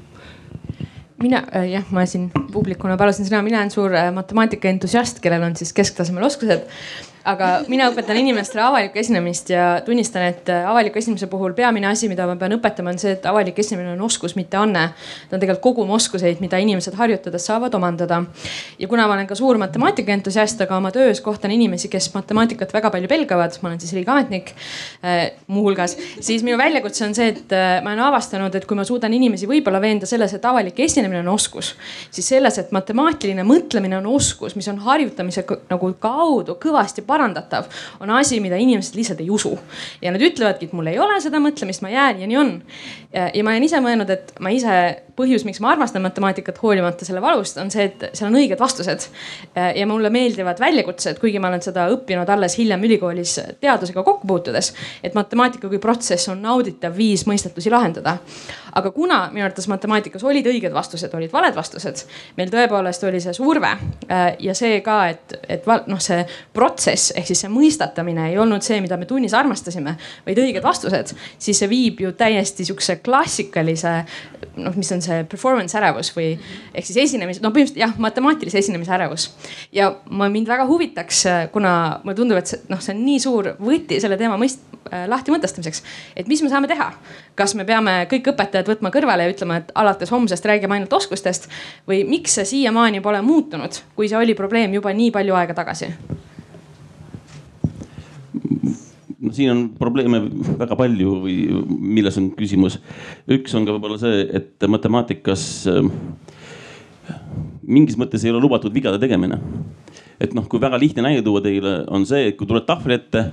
mina äh, jah, ma siin publikuna palusin sõna, mina olen suur äh, matemaatika entusiast, kellel on siis kesktasemel oskused aga mina õpetan inimestele avalikku esinemist ja tunnistan, et äh, avaliku esinemise puhul peamine asi, mida ma pean õpetama, on see, et avalik esinemine on oskus, mitte anne. ta on tegelikult kogum oskuseid, mida inimesed harjutades saavad omandada. ja kuna ma olen ka suur matemaatika entusiast, aga oma töös kohtan inimesi, kes matemaatikat väga palju pelgavad, ma olen siis riigiametnik äh, muuhulgas, siis minu väljakutse on see, et äh, ma olen avastanud, et kui ma suudan inimesi võib-olla veenda selles, et avalik esinemine on oskus, siis selles, et matemaatiline mõtlemine on oskus, mis on harjutamise nagu kaudu kõvasti parem parandatav, on asi, mida inimesed lihtsalt ei usu. ja nad ütlevadki, et mul ei ole seda mõtlemist, ma jään ja nii on. ja ma olen ise mõelnud, et ma ise, põhjus, miks ma armastan matemaatikat hoolimata selle valust, on see, et seal on õiged vastused. ja mulle meeldivad väljakutsed, kuigi ma olen seda õppinud alles hiljem ülikoolis teadusega kokku puutudes. et matemaatika kui protsess on nauditav viis mõistetusi lahendada aga kuna minu arvates matemaatikas olid õiged vastused, olid valed vastused, meil tõepoolest oli see surve äh, ja see ka, et, et noh, see protsess ehk siis see mõistatamine ei olnud see, mida me tunnis armastasime, vaid õiged vastused, siis see viib ju täiesti sihukese klassikalise noh, mis on see performance ärevus või ehk siis esinemise, no põhimõtteliselt jah, matemaatilise esinemise ärevus. ja ma mind väga huvitaks, kuna mulle tundub, et see noh, see on nii suur võti selle teema mõist- äh,, lahti mõtestamiseks, et mis me saame teha. Kas me peame kõik õpetajad võtma kõrvale ja ütlema, et alates homsest räägime ainult oskustest või miks see siiamaani pole muutunud, kui see oli probleem juba nii palju aega tagasi? no siin on probleeme väga palju või milles on küsimus. üks on ka võib-olla see, et matemaatikas äh, mingis mõttes ei ole lubatud vigade tegemine. et noh, kui väga lihtne näide tuua teile, on see, et kui tuled tahvli ette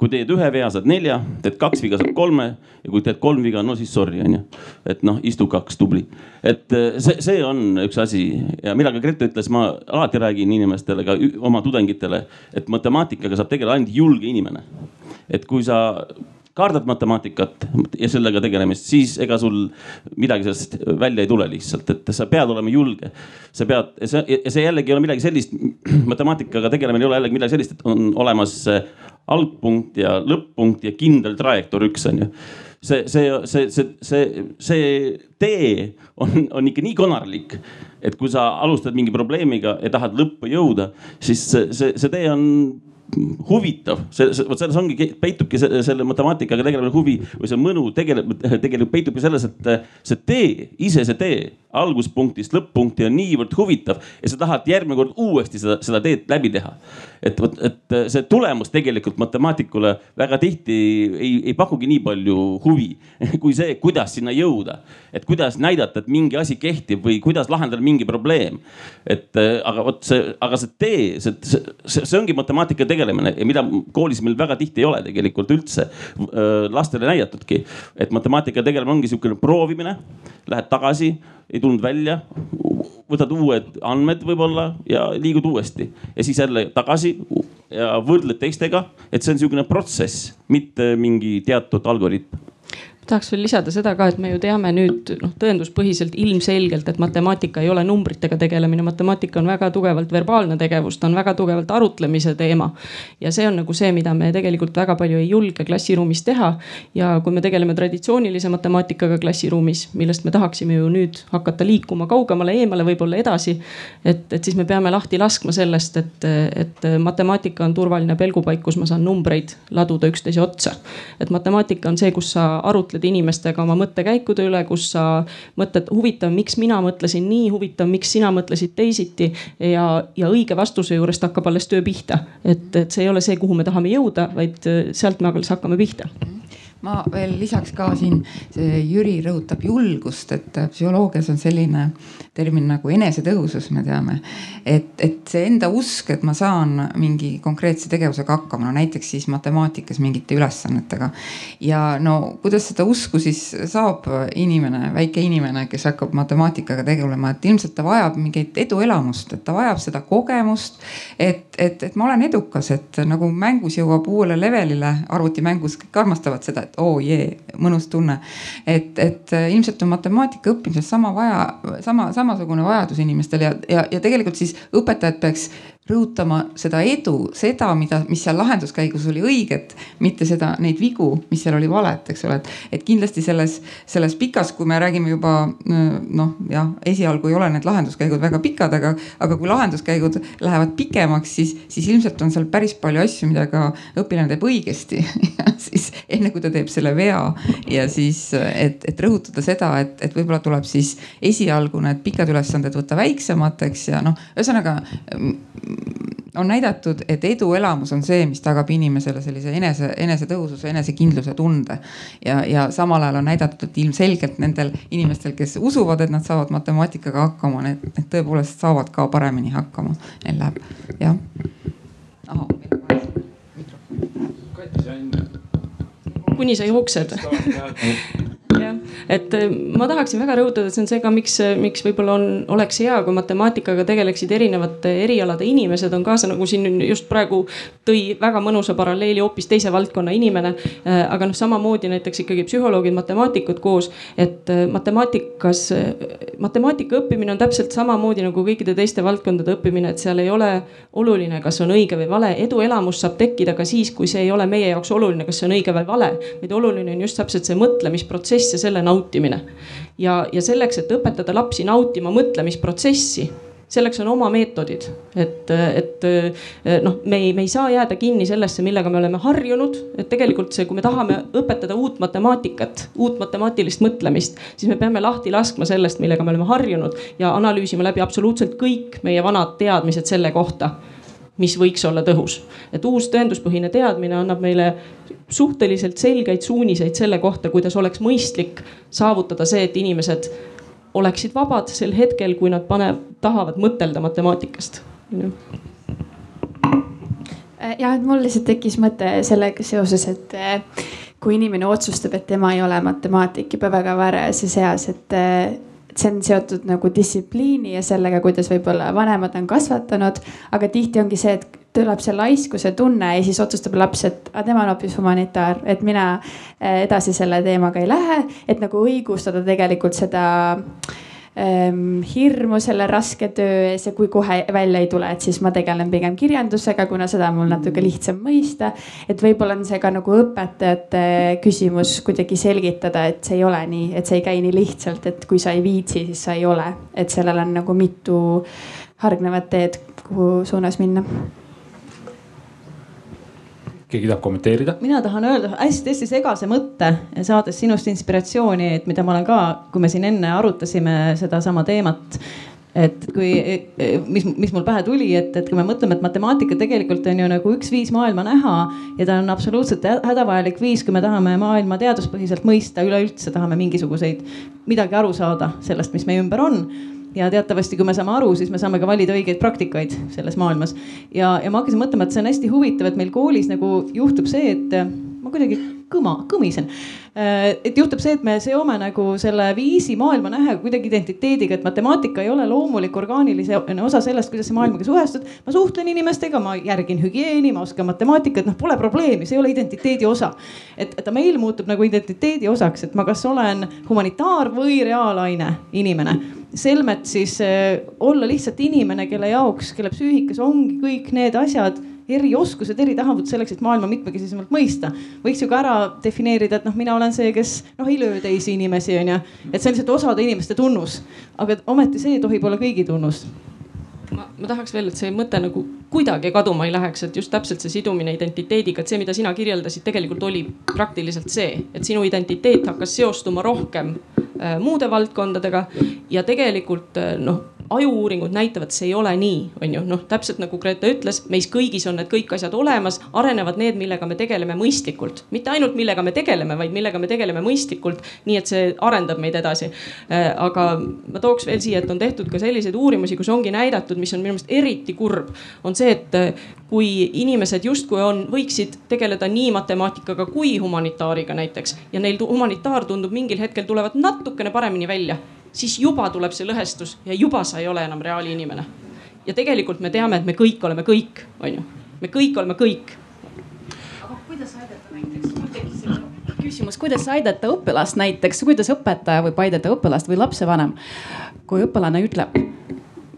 kui teed ühe vea, saad nelja, teed kaks viga, saad kolme ja kui teed kolm viga, no siis sorry, onju. et noh, istu kaks, tubli. et eh, see, see on üks asi ja ka Grete ütles, ma alati räägin inimestele, ka oma tudengitele, et matemaatikaga saab tegeleda ainult julge inimene. et kui sa kardad matemaatikat ja sellega tegelemist, siis ega sul midagi sellest välja ei tule lihtsalt, et sa pead olema julge. sa pead, see, see jällegi ei ole midagi sellist, matemaatikaga tegelemine ei ole jällegi midagi sellist, et on olemas algpunkt ja lõpp-punkt ja kindel trajektoor üks on ju. see, see, see, see, see, see tee on, on ikka nii konarlik, et kui sa alustad mingi probleemiga ja tahad lõppu jõuda, siis see, see, see tee on huvitav, see, see, vot selles ongi, peitubki selle, selle matemaatikaga tegelemine huvi või see mõnu tegeleb, tegelikult peitubki selles, et see tee, ise see tee alguspunktist lõpp-punkti on niivõrd huvitav ja sa tahad järgmine kord uuesti seda, seda teed läbi teha. et vot, et see tulemus tegelikult matemaatikule väga tihti ei, ei pakugi nii palju huvi kui see, kuidas sinna jõuda. et kuidas näidata, et mingi asi kehtib või kuidas lahendada mingi probleem. et aga vot see, aga see tee, see, see, see ongi matemaatika tegelemine ja mida koolis meil väga tihti ei ole tegelikult üldse lastele näidatudki. et matemaatika tegelemine ongi sihukene proovimine, lähed tagasi ei tulnud välja, võtad uued andmed võib-olla ja liigud uuesti ja siis jälle tagasi ja võrdled teistega. et see on niisugune protsess, mitte mingi teatud algoritm tahaks veel lisada seda ka, et me ju teame nüüd noh, tõenduspõhiselt ilmselgelt, et matemaatika ei ole numbritega tegelemine, matemaatika on väga tugevalt verbaalne tegevus, ta on väga tugevalt arutlemise teema. ja see on nagu see, mida me tegelikult väga palju ei julge klassiruumis teha. ja kui me tegeleme traditsioonilise matemaatikaga klassiruumis, millest me tahaksime ju nüüd hakata liikuma kaugemale, eemale, võib-olla edasi. et, et siis me peame lahti laskma sellest, et, et matemaatika on turvaline pelgupaik, kus ma saan numbreid laduda üksteise otsa. et matemaatika on see, kus sa arutled arutled inimestega oma mõttekäikude üle, kus sa mõtled, huvitav, miks mina mõtlesin nii, huvitav, miks sina mõtlesid teisiti. ja, ja õige vastuse juurest hakkab alles töö pihta, et, et see ei ole see, kuhu me tahame jõuda, vaid sealt me alles hakkame pihta ma veel lisaks ka siin, see Jüri rõhutab julgust, et psühholoogias on selline termin nagu enesetõhusus, me teame. et, et see enda usk, et ma saan mingi konkreetse tegevusega hakkama, no näiteks siis matemaatikas mingite ülesannetega. ja no kuidas seda usku siis saab inimene, väike inimene, kes hakkab matemaatikaga tegelema, et ilmselt ta vajab mingit eduelamust, et ta vajab seda kogemust. et, et, et ma olen edukas, et nagu mängus jõuab uuele levelile, arvutimängus kõik armastavad seda, et oo oh, jee, mõnus tunne. et, et ilmselt on matemaatika õppimises sama vaja, sama, samasugune vajadus inimestel ja, ja, ja tegelikult siis õpetajad peaks rõhutama seda edu, seda, mida, mis seal lahenduskäigus oli õiget, mitte seda, neid vigu, mis seal oli valet, eks ole, et. et kindlasti selles, selles pikas, kui me räägime juba noh, jah, esialgu ei ole need lahenduskäigud väga pikad, aga, aga kui lahenduskäigud lähevad pikemaks, siis, siis ilmselt on seal päris palju asju, mida ka õpilane teeb õigesti siis enne kui ta teeb selle vea ja siis, et, et rõhutada seda, et, et võib-olla tuleb siis esialgu need pikad ülesanded võtta väiksemateks ja noh, ühesõnaga on näidatud, et eduelamus on see, mis tagab inimesele sellise enese, enesetõususe, enesekindluse tunde. ja, ja samal ajal on näidatud, et ilmselgelt nendel inimestel, kes usuvad, et nad saavad matemaatikaga hakkama, need, need tõepoolest saavad ka paremini hakkama. Neil läheb, jah. kuni sa jooksed jah, et äh, ma tahaksin väga rõhutada, et see on see ka, miks, miks võib-olla on, oleks hea, kui matemaatikaga tegeleksid erinevate erialade inimesed, on kaasa nagu siin just praegu tõi väga mõnusa paralleeli hoopis teise valdkonna inimene. Äh, aga noh, samamoodi näiteks ikkagi psühholoogid, matemaatikud koos, et äh, matemaatikas, matemaatika õppimine on täpselt samamoodi nagu kõikide teiste valdkondade õppimine, et seal ei ole oluline, kas on õige või vale. eduelamus saab tekkida ka siis, kui see ei ole meie jaoks oluline, kas see on õige või vale, vaid oluline on just täpselt see mõtlemisprotsess ja selle nautimine. ja, ja selleks, et õpetada lapsi nautima mõtlemisprotsessi selleks on oma meetodid, et, et noh, me ei, me ei saa jääda kinni sellesse, millega me oleme harjunud, et tegelikult see, kui me tahame õpetada uut matemaatikat, uut matemaatilist mõtlemist, siis me peame lahti laskma sellest, millega me oleme harjunud ja analüüsima läbi absoluutselt kõik meie vanad teadmised selle kohta mis võiks olla tõhus. et uus tõenduspõhine teadmine annab meile suhteliselt selgeid suuniseid selle kohta, kuidas oleks mõistlik saavutada see, et inimesed oleksid vabad sel hetkel, kui nad pane-, tahavad mõtelda matemaatikast. jah, et mul lihtsalt tekkis mõte sellega seoses, et eh, kui inimene otsustab, et tema ei ole matemaatik juba väga varajases eas, et eh, et see on seotud nagu distsipliini ja sellega, kuidas võib-olla vanemad on kasvatanud. aga tihti ongi see, et tuleb see laiskuse tunne ja siis otsustab laps, et aga tema on hoopis humanitaar, et mina eh, edasi selle teemaga ei lähe, et nagu õigustada tegelikult seda hirmu selle raske töö ees ja kui kohe välja ei tule, et siis ma tegelen pigem kirjandusega, kuna seda on mul natuke lihtsam mõista. et võib-olla on see ka nagu õpetajate küsimus kuidagi selgitada, et see ei ole nii, et see ei käi nii lihtsalt, et kui sa ei viitsi, siis sa ei ole, et sellel on nagu mitu hargnevat teed, kuhu suunas minna keegi tahab kommenteerida? mina tahan öelda hästi-hästi segase mõtte, saades sinust inspiratsiooni, et mida ma olen ka, kui me siin enne arutasime sedasama teemat et kui, mis, mis mul pähe tuli, et, et kui me mõtleme, et matemaatika tegelikult on ju nagu üks viis maailma näha ja ta on absoluutselt hädavajalik viis, kui me tahame maailma teaduspõhiselt mõista, üleüldse tahame mingisuguseid, midagi aru saada sellest, mis meie ümber on ja teatavasti, kui me saame aru, siis me saame ka valida õigeid praktikaid selles maailmas. ja, ja ma hakkasin mõtlema, et see on hästi huvitav, et meil koolis nagu juhtub see, et ma kuidagi kõma, kõmisen. Äh, et juhtub see, et me seome nagu selle viisi maailma nähe kuidagi identiteediga, et matemaatika ei ole loomulik orgaanilise osa sellest, kuidas sa maailmaga suhestud. ma suhtlen inimestega, ma järgin hügieeni, ma oskan matemaatikat, noh, pole probleemi, see ei ole identiteedi osa. et ta meil muutub nagu identiteedi osaks, et ma kas olen humanitaar või reaalaine inimene selmet siis äh, olla lihtsalt inimene, kelle jaoks, kelle psüühikas ongi kõik need asjad erioskused, eritahavud selleks, et maailma mitmekesisemalt mõista. võiks ju ka ära defineerida, et noh, mina olen see, kes noh, ei löö teisi inimesi, onju. et see on lihtsalt osade inimeste tunnus, aga ometi see tohib olla kõigi tunnus ma, ma tahaks veel, et see mõte nagu kuidagi kaduma ei läheks, et just täpselt see sidumine identiteediga, et see, mida sina kirjeldasid, tegelikult oli praktiliselt see, et sinu identiteet hakkas seostuma rohkem muude valdkondadega. Ja tegelikult äh, noh aju-uuringud näitavad, see ei ole nii, on ju, noh, täpselt nagu Grete ütles, meis kõigis on need kõik asjad olemas, arenevad need, millega me tegeleme mõistlikult, mitte ainult millega me tegeleme, vaid millega me tegeleme mõistlikult, nii et see arendab meid edasi. Äh, aga ma tooks veel siia, et on tehtud ka selliseid uurimusi, kus ongi näidatud, mis on minu meelest eriti kurb, on see, et äh, kui inimesed justkui on, võiksid tegeleda nii matemaatikaga kui humanitaariga näiteks. Ja neil humanitaar tundub mingil hetkel tulevat natukene paremini välja siis juba tuleb see lõhestus ja juba sa ei ole enam reaalinimene. ja tegelikult me teame, et me kõik oleme kõik, on ju, me kõik oleme kõik. aga kuidas aidata näiteks, mul tekkis selline küsimus, kuidas aidata õpilast näiteks, kuidas õpetaja võib aidata õpilast või lapsevanem, kui õpilane ütleb,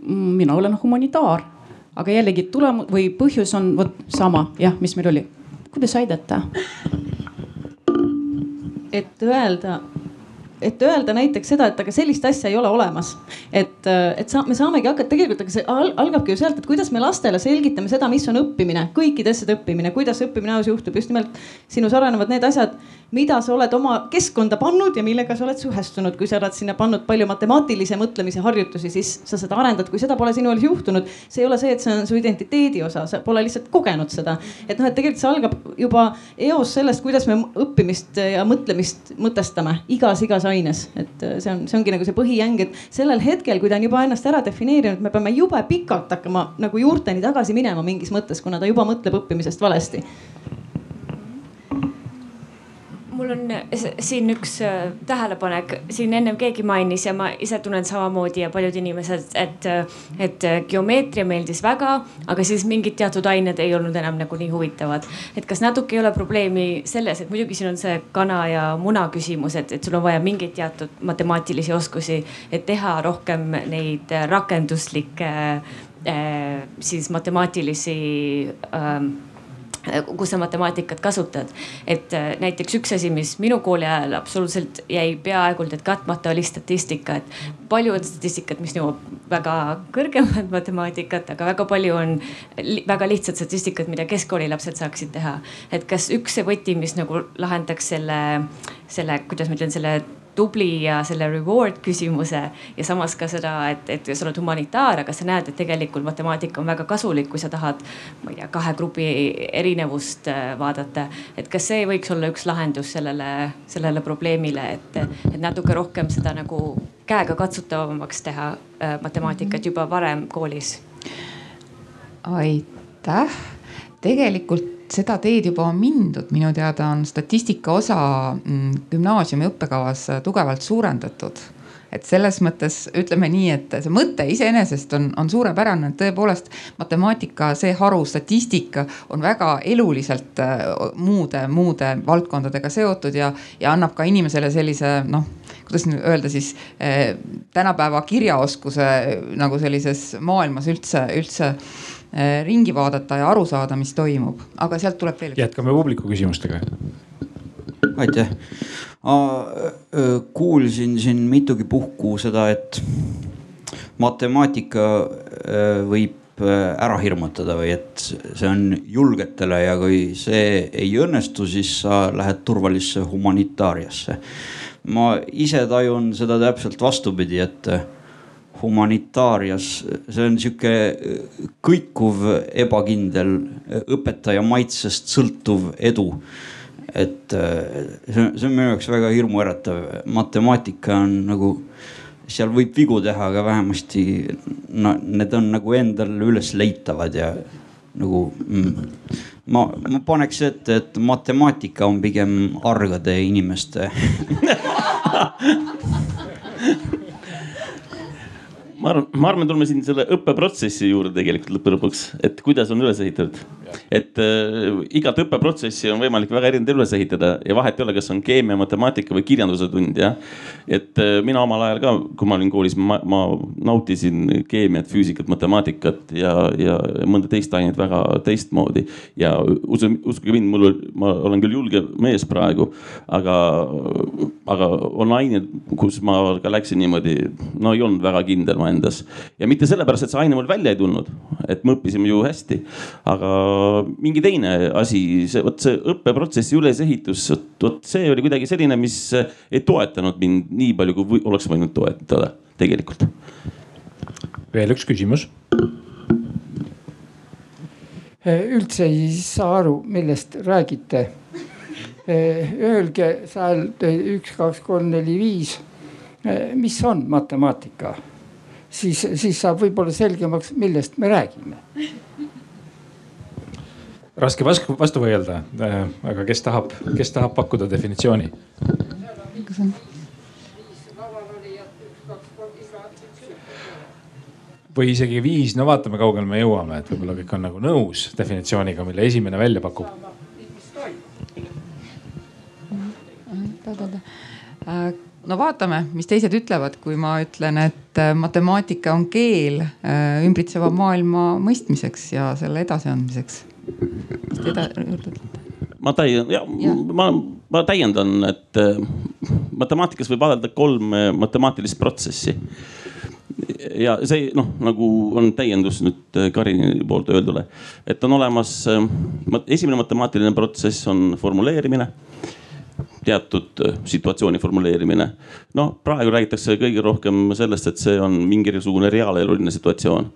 mina olen humanitaar, aga jällegi tulem- või põhjus on vot sama, jah, mis meil oli. kuidas aidata? et öelda et öelda näiteks seda, et aga sellist asja ei ole olemas. et, et sa, me saamegi hakata tegelikult, aga see al, algabki ju sealt, et kuidas me lastele selgitame seda, mis on õppimine, kõikide asjade õppimine, kuidas õppimine ajus juhtub, just nimelt sinus arenevad need asjad, mida sa oled oma keskkonda pannud ja millega sa oled suhestunud. kui sa oled sinna pannud palju matemaatilise mõtlemise harjutusi, siis sa seda arendad, kui seda pole sinu elus juhtunud, see ei ole see, et see on su identiteedi osa, sa pole lihtsalt kogenud seda. et noh, et tegelikult see algab juba eos sellest, kuidas me õppimist ja mõtlemist mõtestame igas, igas aines, et see on, see ongi nagu see põhijäng, et sellel hetkel, kui ta on juba ennast ära defineerinud, me peame jube pikalt hakkama nagu juurteni tagasi minema mingis mõttes, kuna ta juba mõtleb õppimisest valesti mul on siin üks äh, tähelepanek, siin ennem keegi mainis ja ma ise tunnen samamoodi ja paljud inimesed, et, et geomeetria meeldis väga, aga siis mingid teatud ained ei olnud enam nagu nii huvitavad. et kas natuke ei ole probleemi selles, et muidugi siin on see kana ja muna küsimus, et, et sul on vaja mingeid teatud matemaatilisi oskusi, et teha rohkem neid rakenduslikke siis matemaatilisi äh, kus sa matemaatikat kasutad. et äh, näiteks üks asi, mis minu kooli ajal absoluutselt jäi peaaegu et katmata, oli statistika, et palju on statistikat, mis nõuab väga kõrgemat matemaatikat, aga väga palju on li väga lihtsat statistikat, mida keskkooli lapsed saaksid teha. et kas üks see võti, mis nagu lahendaks selle, selle, kuidas ma ütlen, selle tubli ja selle reward küsimuse ja samas ka seda, et, et sa oled humanitaar, aga sa näed, et tegelikult matemaatika on väga kasulik, kui sa tahad, ma ei tea, kahe grupi erinevust äh, vaadata. et kas see võiks olla üks lahendus sellele, sellele probleemile, et, et natuke rohkem seda nagu käega katsutavamaks teha äh, matemaatikat juba varem koolis? aitäh, tegelikult seda teed juba on mindud, minu teada on statistika osa mm, gümnaasiumi õppekavas tugevalt suurendatud. Et selles mõttes ütleme nii, et see mõte iseenesest on, on suurepärane, et tõepoolest matemaatika, see haru, statistika on väga eluliselt muude, muude valdkondadega seotud ja, ja annab ka inimesele sellise noh, kuidas nüüd öelda siis eh, tänapäeva kirjaoskuse nagu sellises maailmas üldse, üldse ringi vaadata ja aru saada, mis toimub, aga sealt tuleb veel. jätkame publiku küsimustega. aitäh. kuulsin siin mitugi puhku seda, et matemaatika võib äh, ära hirmutada või et see on julgetele ja kui see ei õnnestu, siis sa lähed turvalisse humanitaariasse. ma ise tajun seda täpselt vastupidi, et humanitaarias, see on sihuke kõikuv, ebakindel, õpetaja maitsest sõltuv edu. Et see on, see on minu jaoks väga hirmuäratav, matemaatika on nagu seal võib vigu teha, aga vähemasti no, need on nagu endale üles leitavad ja nagu mm, ma, ma paneks ette, et matemaatika on pigem argade inimeste ma arvan, ma arvan, tuleme siin selle õppeprotsessi juurde tegelikult lõppude lõpuks, et kuidas on üles ehitatud. et äh, igat õppeprotsessi on võimalik väga erinevalt üles ehitada ja vahet ei ole, kas on keemia, matemaatika või kirjanduse tund jah. et äh, mina omal ajal ka, kui ma olin koolis, ma, ma nautisin keemiat, füüsikat, matemaatikat ja, ja mõnda teist ainet väga teistmoodi. ja usu, uskuge mind, mul, ma olen küll julge mees praegu, aga, aga on ained, kus ma ka läksin niimoodi, no ei olnud väga kindel ma endas. ja mitte sellepärast, et see aine mul välja ei tulnud, et me õppisime ju hästi, aga mingi teine asi, see vot see õppeprotsessi ülesehitus, vot see oli kuidagi selline, mis ei toetanud mind nii palju, kui oleks võinud toetada tegelikult. veel üks küsimus üldse ei saa aru, millest räägite. Öelge seal üks, kaks, kolm, neli, viis. mis on matemaatika? Siis, siis saab võib-olla selgemaks, millest me räägime. raske vastu, vastu vaielda, aga kes tahab, kes tahab pakkuda definitsiooni? või isegi viis, no vaatame, kaugele me jõuame, et võib-olla kõik on nagu nõus definitsiooniga, mille esimene välja pakub. No vaatame, mis teised ütlevad, kui ma ütlen, et äh, matemaatika on keel äh, ümbritseva maailma mõistmiseks ja selle edasiandmiseks. mis te juurde ütlete? ma täiendan, ja, ja. ma, ma täiendan, et äh, matemaatikas võib vaadelda kolm matemaatilist protsessi. ja see noh, nagu on täiendus nüüd Karini poolt öeldule, et on olemas esimene matemaatiline protsess on formuleerimine teatud äh, situatsiooni formuleerimine. noh, praegu räägitakse kõige rohkem sellest, et see on mingisugune reaaleluline situatsioon.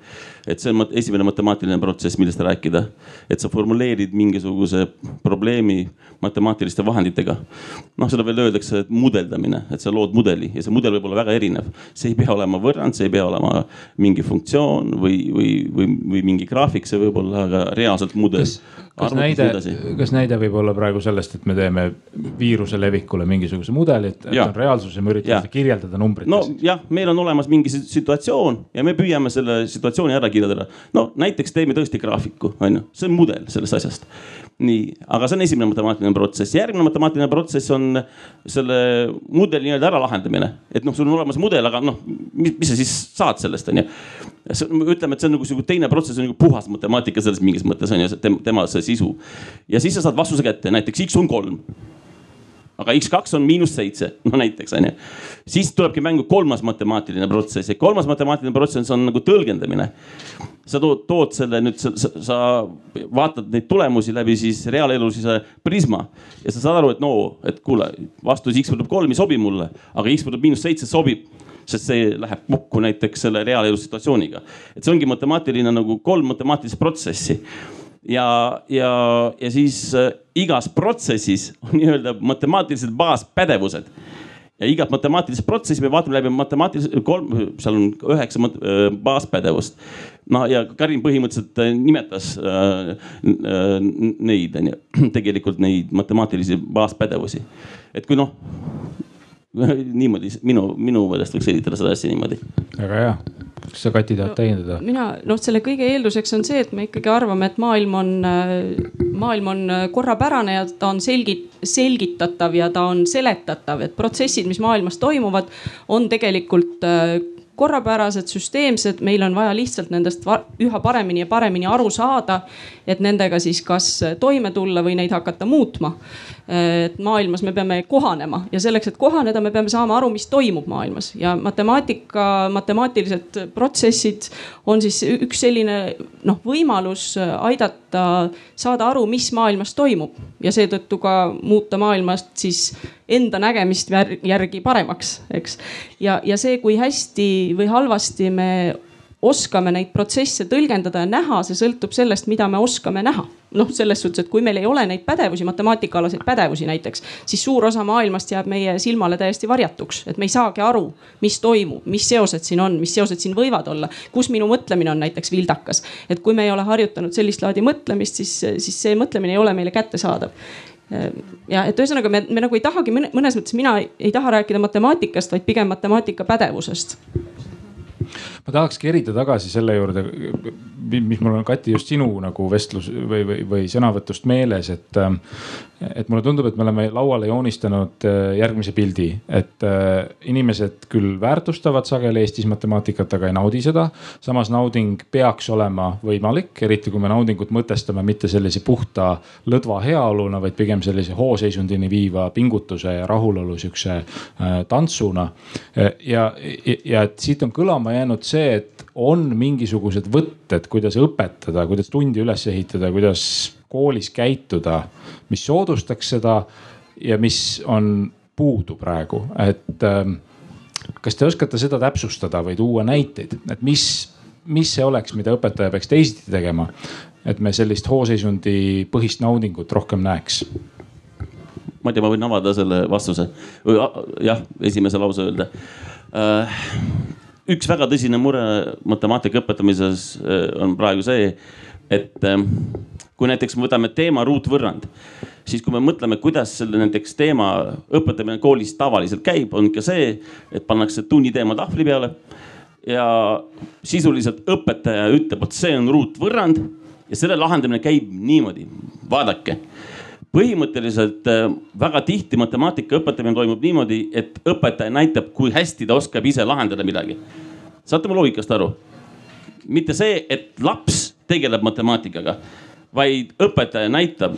et see on esimene matemaatiline protsess, millest rääkida. et sa formuleerid mingisuguse probleemi matemaatiliste vahenditega. noh, seda veel öeldakse, et mudeldamine, et sa lood mudeli ja see mudel võib olla väga erinev. see ei pea olema võrrand, see ei pea olema mingi funktsioon või, või, või, või mingi graafik, see võib olla ka reaalselt mudel. kas näide, kas näide võib olla praegu sellest, et me teeme viiruse levikule mingisuguse mudeli, et, et on reaalsus ja me üritame seda kirjeldada numbrites? nojah, meil on olemas mingi situatsioon ja me püüame selle situatsiooni ära kirjeldada. no näiteks teeme tõesti graafiku, on ju, see on mudel sellest asjast. nii, aga see on esimene matemaatiline protsess, järgmine matemaatiline protsess on selle mudeli nii-öelda äralahendamine. et noh, sul on olemas mudel, aga noh, mis, mis sa siis saad sellest, on ju. ütleme, et see on nagu sihuke teine protsess on nagu puhas matemaatika selles mingis mõttes on ju, tema see sisu. ja siis sa saad vastuse kätte, näiteks X on kolm aga X2 on miinus seitse, no näiteks onju. siis tulebki mängu kolmas matemaatiline protsess ja kolmas matemaatiline protsess on nagu tõlgendamine. sa tood, tood selle nüüd, sa, sa vaatad neid tulemusi läbi siis reaalelulise prisma ja sa saad aru, et no, et kuule, vastus X võrdub kolm ei sobi mulle, aga X võrdub miinus seitse sobib sest see läheb kokku näiteks selle reaalelu situatsiooniga. et see ongi matemaatiline nagu kolm matemaatilist protsessi ja, ja, ja siis äh, igas protsessis on nii-öelda matemaatilised baaspädevused ja igat matemaatilist protsessi me vaatame läbi matemaatilised kolm, seal on üheksa äh, baaspädevust. no ja Karin põhimõtteliselt äh, nimetas äh, äh, neid on ju, tegelikult neid matemaatilisi baaspädevusi. et kui noh niimoodi minu, minu meelest võiks ehitada seda asja niimoodi. väga hea kas sa, Kati, tahad no, täiendada? mina, noh, selle kõige eelduseks on see, et me ikkagi arvame, et maailm on, maailm on korrapärane ja ta on selgit-, selgitatav ja ta on seletatav, et protsessid, mis maailmas toimuvad, on tegelikult korrapärased, süsteemsed, meil on vaja lihtsalt nendest üha paremini ja paremini aru saada. et nendega siis kas toime tulla või neid hakata muutma. et maailmas me peame kohanema ja selleks, et kohaneda, me peame saama aru, mis toimub maailmas ja matemaatika, matemaatilised protsessid on siis üks selline noh, võimalus aidata saada aru, mis maailmas toimub ja seetõttu ka muuta maailmast siis enda nägemist järgi paremaks, eks. Ja, ja see, kui hästi või halvasti me oskame neid protsesse tõlgendada ja näha, see sõltub sellest, mida me oskame näha. noh, selles suhtes, et kui meil ei ole neid pädevusi, matemaatikaalaseid pädevusi näiteks, siis suur osa maailmast jääb meie silmale täiesti varjatuks, et me ei saagi aru, mis toimub, mis seosed siin on, mis seosed siin võivad olla, kus minu mõtlemine on näiteks vildakas. et kui me ei ole harjutanud sellist laadi mõtlemist, siis, siis see mõtlemine ei ole meile kättesaadav ja et ühesõnaga me, me nagu ei tahagi mõnes mõttes, mina ei taha rääkida matemaatikast, vaid pigem matemaatika pädevusest ma tahakski erida tagasi selle juurde, mis mul on Kati just sinu nagu vestlus või, või, või sõnavõtust meeles, et. et mulle tundub, et me oleme lauale joonistanud äh, järgmise pildi, et äh, inimesed küll väärtustavad sageli Eestis matemaatikat, aga ei naudi seda. samas nauding peaks olema võimalik, eriti kui me naudingut mõtestame mitte sellise puhta lõdva heaoluna, vaid pigem sellise hooseisundini viiva pingutuse ja rahulolu sihukese äh, tantsuna. ja, ja, ja et siit on kõlama jäänud see, et on mingisugused võtted, kuidas õpetada, kuidas tundi üles ehitada, kuidas koolis käituda, mis soodustaks seda ja mis on puudu praegu, et ähm, kas te oskate seda täpsustada või tuua näiteid, et mis, mis see oleks, mida õpetaja peaks teisiti tegema? et me sellist hooseisundi põhist naudingut rohkem näeks ma ei tea, ma võin avada selle vastuse. jah, esimese lause öelda äh, üks väga tõsine mure matemaatika õpetamises äh, on praegu see, et ähm, kui näiteks me võtame teema ruutvõrrand, siis kui me mõtleme, kuidas selle näiteks teema õpetamine koolis tavaliselt käib, on ikka see, et pannakse tunniteema tahvli peale. ja sisuliselt õpetaja ütleb, vot see on ruutvõrrand ja selle lahendamine käib niimoodi, vaadake põhimõtteliselt äh, väga tihti matemaatika õpetamine toimub niimoodi, et õpetaja näitab, kui hästi ta oskab ise lahendada midagi. saate mu loogikast aru? mitte see, et laps tegeleb matemaatikaga, vaid õpetaja näitab,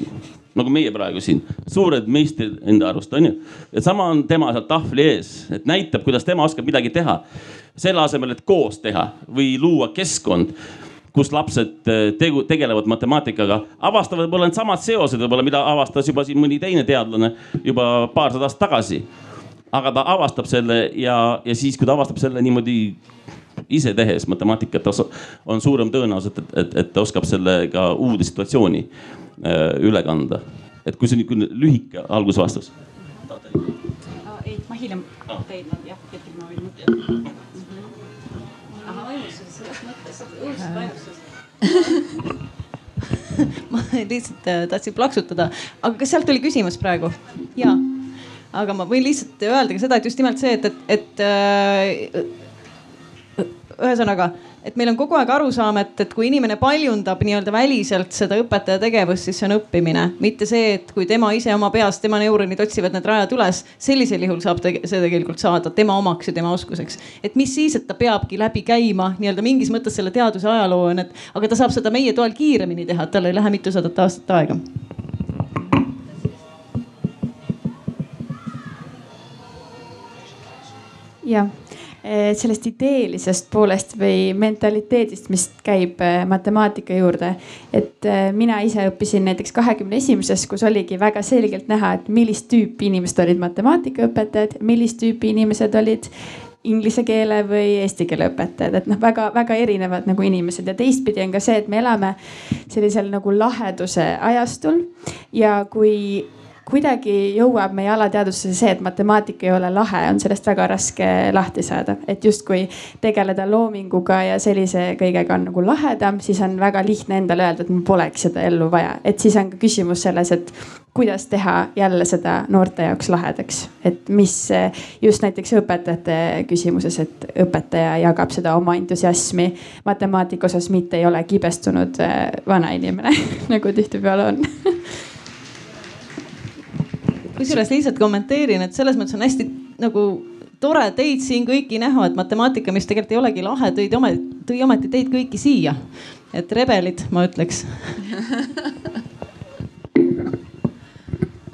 nagu meie praegu siin, suured meistrid enda arust on ju. et sama on tema seal tahvli ees, et näitab, kuidas tema oskab midagi teha. selle asemel, et koos teha või luua keskkond kus lapsed äh, tegu, tegelevad matemaatikaga, avastavad võib-olla needsamad seosed võib-olla, mida avastas juba siin mõni teine teadlane juba paarsada aastat tagasi. aga ta avastab selle ja, ja siis, kui ta avastab selle niimoodi ise tehes matemaatikat, on suurem tõenäosus, et, et, et ta oskab selle ka uude situatsiooni äh, üle kanda. et kui see niisugune lühike algusvastus. ei, ma hiljem teid, jah, hetkel ma võin mõtelda mõttes, õudselt aimuses ma lihtsalt äh, tahtsin plaksutada, aga kas sealt tuli küsimus praegu? ja, aga ma võin lihtsalt öelda ka seda, et just nimelt see, et, et, et äh, ühesõnaga et meil on kogu aeg arusaam, et, et kui inimene paljundab nii-öelda väliselt seda õpetaja tegevust, siis see on õppimine, mitte see, et kui tema ise oma peas, tema neuronid otsivad need rajad üles, sellisel juhul saab te see tegelikult saada tema omaks ja tema oskuseks. et mis siis, et ta peabki läbi käima nii-öelda mingis mõttes selle teaduse ajaloo on, et aga ta saab seda meie toel kiiremini teha, et tal ei lähe mitusadat aastat aega. Jah sellest ideelisest poolest või mentaliteedist, mis käib eh, matemaatika juurde. et eh, mina ise õppisin näiteks kahekümne esimeses, kus oligi väga selgelt näha, et millist tüüpi inimesed olid matemaatikaõpetajad, millist tüüpi inimesed olid inglise keele või eesti keele õpetajad, et noh, väga-väga erinevad nagu inimesed. Ja teistpidi on ka see, et me elame sellisel nagu laheduse ajastul. Ja kui kuidagi jõuab meie alateadvusse see, et matemaatika ei ole lahe, on sellest väga raske lahti saada. et justkui tegeleda loominguga ja sellise kõigega on nagu lahedam, siis on väga lihtne endale öelda, et mul poleks seda ellu vaja. et siis on ka küsimus selles, et kuidas teha jälle seda noorte jaoks lahedaks, et mis just näiteks õpetajate küsimuses, et õpetaja jagab seda oma entusiasmi matemaatika osas, mitte ei ole kibestunud äh, vana inimene nagu tihtipeale on kusjuures lihtsalt kommenteerin, et selles mõttes on hästi nagu tore teid siin kõiki näha, et matemaatika, mis tegelikult ei olegi lahe, tõid ometi, tõi ometi teid kõiki siia. et rebelid, ma ütleks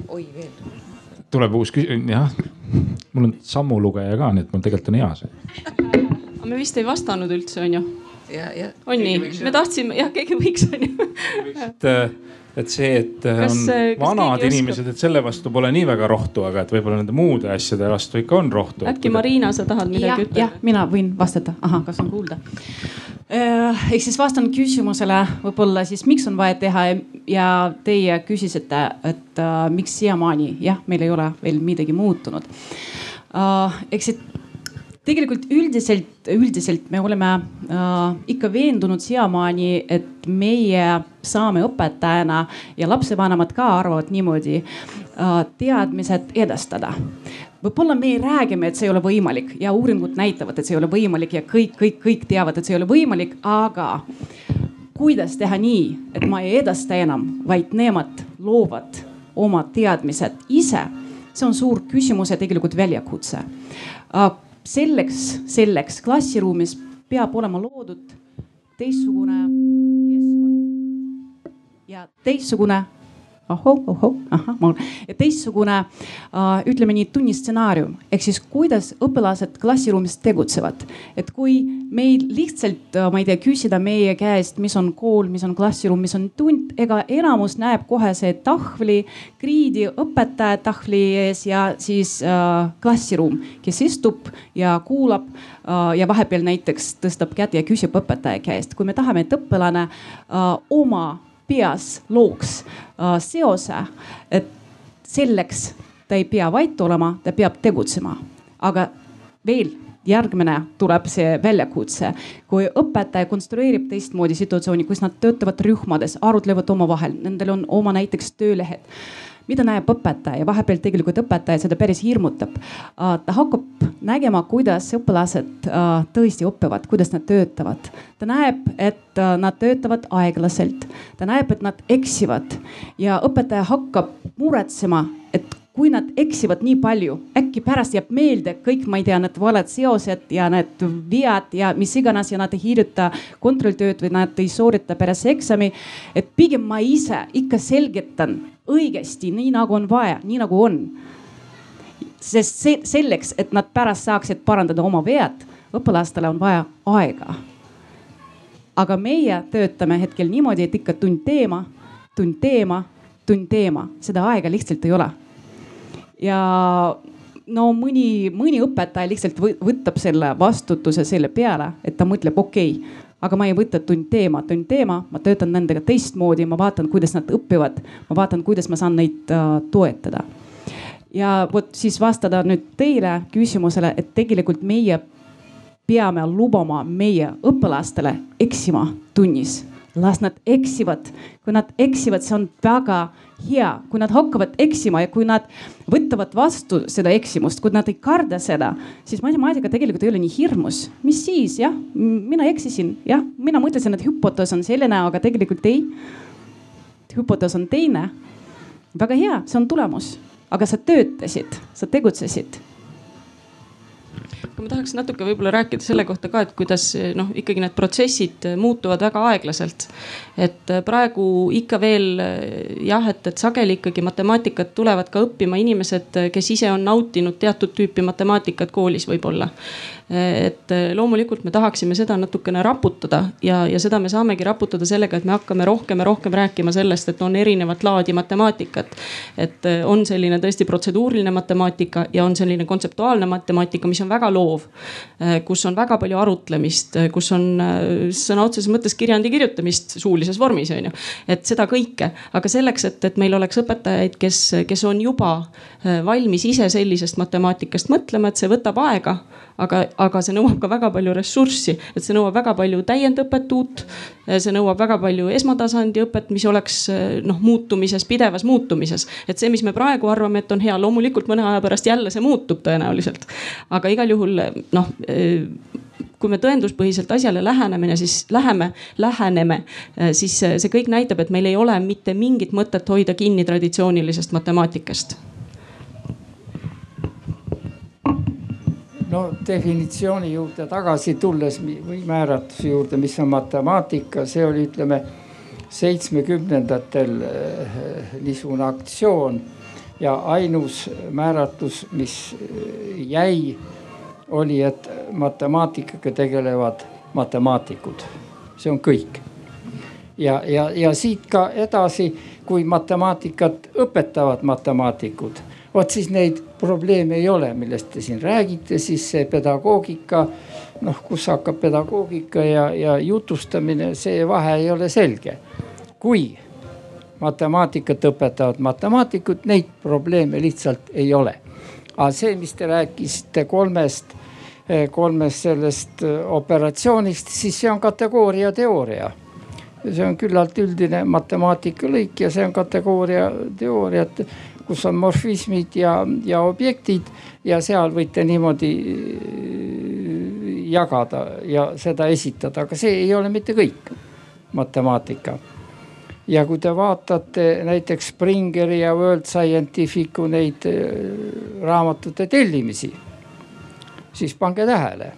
oi veel. tuleb uus küsimus, jah. mul on sammulugeja ka, nii et mul tegelikult on hea see. aga me vist ei vastanud üldse, on ju? on nii, me tahtsime, jah, keegi võiks, on ju. Et, et see, et äh, Kas, on kas vanad inimesed, et selle vastu pole nii väga rohtu, aga et võib-olla nende muude asjade vastu ikka on rohtu. äkki Marina, sa tahad midagi ütelda? jah, mina võin vastata, ahah, kas on kuulda? ehk siis vastan küsimusele võib-olla siis, miks on vaja teha ja teie küsisite, et uh, miks siiamaani jah, meil ei ole veel midagi muutunud uh,. eks see tegelikult üldiselt, üldiselt me oleme uh, ikka veendunud siiamaani, et meie saame õpetajana ja lapsevanemad ka arvavad niimoodi uh, teadmised edastada võib-olla me räägime, et see ei ole võimalik ja uuringud näitavad, et see ei ole võimalik ja kõik, kõik, kõik teavad, et see ei ole võimalik, aga kuidas teha nii, et ma ei edasta enam, vaid nemad loovad oma teadmised ise. see on suur küsimus ja tegelikult väljakutse. Selleks, selleks klassiruumis peab olema loodud teistsugune keskkond ja teistsugune ohoh, ohoh, ahah, olen, teistsugune äh, ütleme nii tunnistsenaarium ehk siis kuidas õpilased klassiruumis tegutsevad. et kui meil lihtsalt äh,, ma ei tea, küsida meie käest, mis on kool, mis on klassiruum, mis on tund, ega enamus näeb kohe see tahvli, kriidi õpetaja tahvli ees ja siis äh, klassiruum, kes istub ja kuulab äh, ja vahepeal näiteks tõstab kätt ja küsib õpetaja käest. kui me tahame, et õpilane äh, oma peas looks äh, seose, et selleks ta ei pea vait olema, ta peab tegutsema. aga veel järgmine tuleb see väljakutse, kui õpetaja konstrueerib teistmoodi situatsiooni, kus nad töötavad rühmades, arutlevad omavahel, nendel on oma näiteks töölehed mida näeb õpetaja ja vahepeal tegelikult õpetaja seda päris hirmutab. ta hakkab nägema, kuidas õpilased tõesti õpivad, kuidas nad töötavad. ta näeb, et nad töötavad aeglaselt, ta näeb, et nad eksivad ja õpetaja hakkab muretsema, et kui nad eksivad nii palju, äkki pärast jääb meelde kõik, ma ei tea, need valed seosed ja need vead ja mis iganes ja nad ei kirjuta kontrolltööd või nad ei soorita pärast eksami. et pigem ma ise ikka selgitan õigesti, nii nagu on vaja, nii nagu on. sest see selleks, et nad pärast saaksid parandada oma vead, õpilastele on vaja aega. aga meie töötame hetkel niimoodi, et ikka tund teema, tund teema, tund teema, seda aega lihtsalt ei ole. ja no mõni, mõni õpetaja lihtsalt võtab selle vastutuse selle peale, et ta mõtleb, okei okay, aga ma ei võta tund teema, tund teema, ma töötan nendega teistmoodi, ma vaatan, kuidas nad õpivad, ma vaatan, kuidas ma saan neid uh, toetada. ja vot siis vastada nüüd teile küsimusele, et tegelikult meie peame lubama meie õpilastele eksima tunnis las nad eksivad, kui nad eksivad, see on väga hea, kui nad hakkavad eksima ja kui nad võtavad vastu seda eksimust, kui nad ei karda seda, siis matemaatika tegelikult ei ole nii hirmus. mis siis jah, mina eksisin, jah, mina mõtlesin, et hüpotees on selline, aga tegelikult ei. hüpotees on teine. väga hea, see on tulemus, aga sa töötasid, sa tegutsesid aga ma tahaks natuke võib-olla rääkida selle kohta ka, et kuidas noh, ikkagi need protsessid muutuvad väga aeglaselt. et praegu ikka veel jah, et, et sageli ikkagi matemaatikat tulevad ka õppima inimesed, kes ise on nautinud teatud tüüpi matemaatikat koolis võib-olla et loomulikult me tahaksime seda natukene raputada ja, ja seda me saamegi raputada sellega, et me hakkame rohkem ja rohkem rääkima sellest, et on erinevat laadi matemaatikat. et on selline tõesti protseduuriline matemaatika ja on selline kontseptuaalne matemaatika, mis on väga loov. kus on väga palju arutlemist, kus on sõna otseses mõttes kirjandi kirjutamist suulises vormis on ju. et seda kõike, aga selleks, et, et meil oleks õpetajaid, kes, kes on juba valmis ise sellisest matemaatikast mõtlema, et see võtab aega aga, aga see nõuab ka väga palju ressurssi, et see nõuab väga palju täiendõpet uut. see nõuab väga palju esmatasandi õpet, mis oleks noh muutumises, pidevas muutumises. et see, mis me praegu arvame, et on hea, loomulikult mõne aja pärast jälle see muutub tõenäoliselt. aga igal juhul noh kui me tõenduspõhiselt asjale lähenemine, siis läheme, läheneme, siis see kõik näitab, et meil ei ole mitte mingit mõtet hoida kinni traditsioonilisest matemaatikast no definitsiooni juurde tagasi tulles või määratluse juurde, mis on matemaatika, see oli, ütleme seitsmekümnendatel eh, niisugune aktsioon ja ainus määratlus, mis eh, jäi, oli, et matemaatikaga tegelevad matemaatikud, see on kõik. ja, ja, ja siit ka edasi, kui matemaatikat õpetavad matemaatikud vot siis neid probleeme ei ole, millest te siin räägite, siis see pedagoogika. noh, kus hakkab pedagoogika ja, ja jutustamine, see vahe ei ole selge. kui matemaatikat õpetavad matemaatikud, neid probleeme lihtsalt ei ole. aga see, mis te rääkisite kolmest, kolmest sellest operatsioonist, siis see on kategooria teooria see on küllalt üldine matemaatika lõik ja see on kategooria teooria, et kus on morfismid ja, ja objektid ja seal võite niimoodi äh, jagada ja seda esitada, aga see ei ole mitte kõik matemaatika. ja kui te vaatate näiteks Springeri ja World Scientificu neid äh, raamatute tellimisi, siis pange tähele,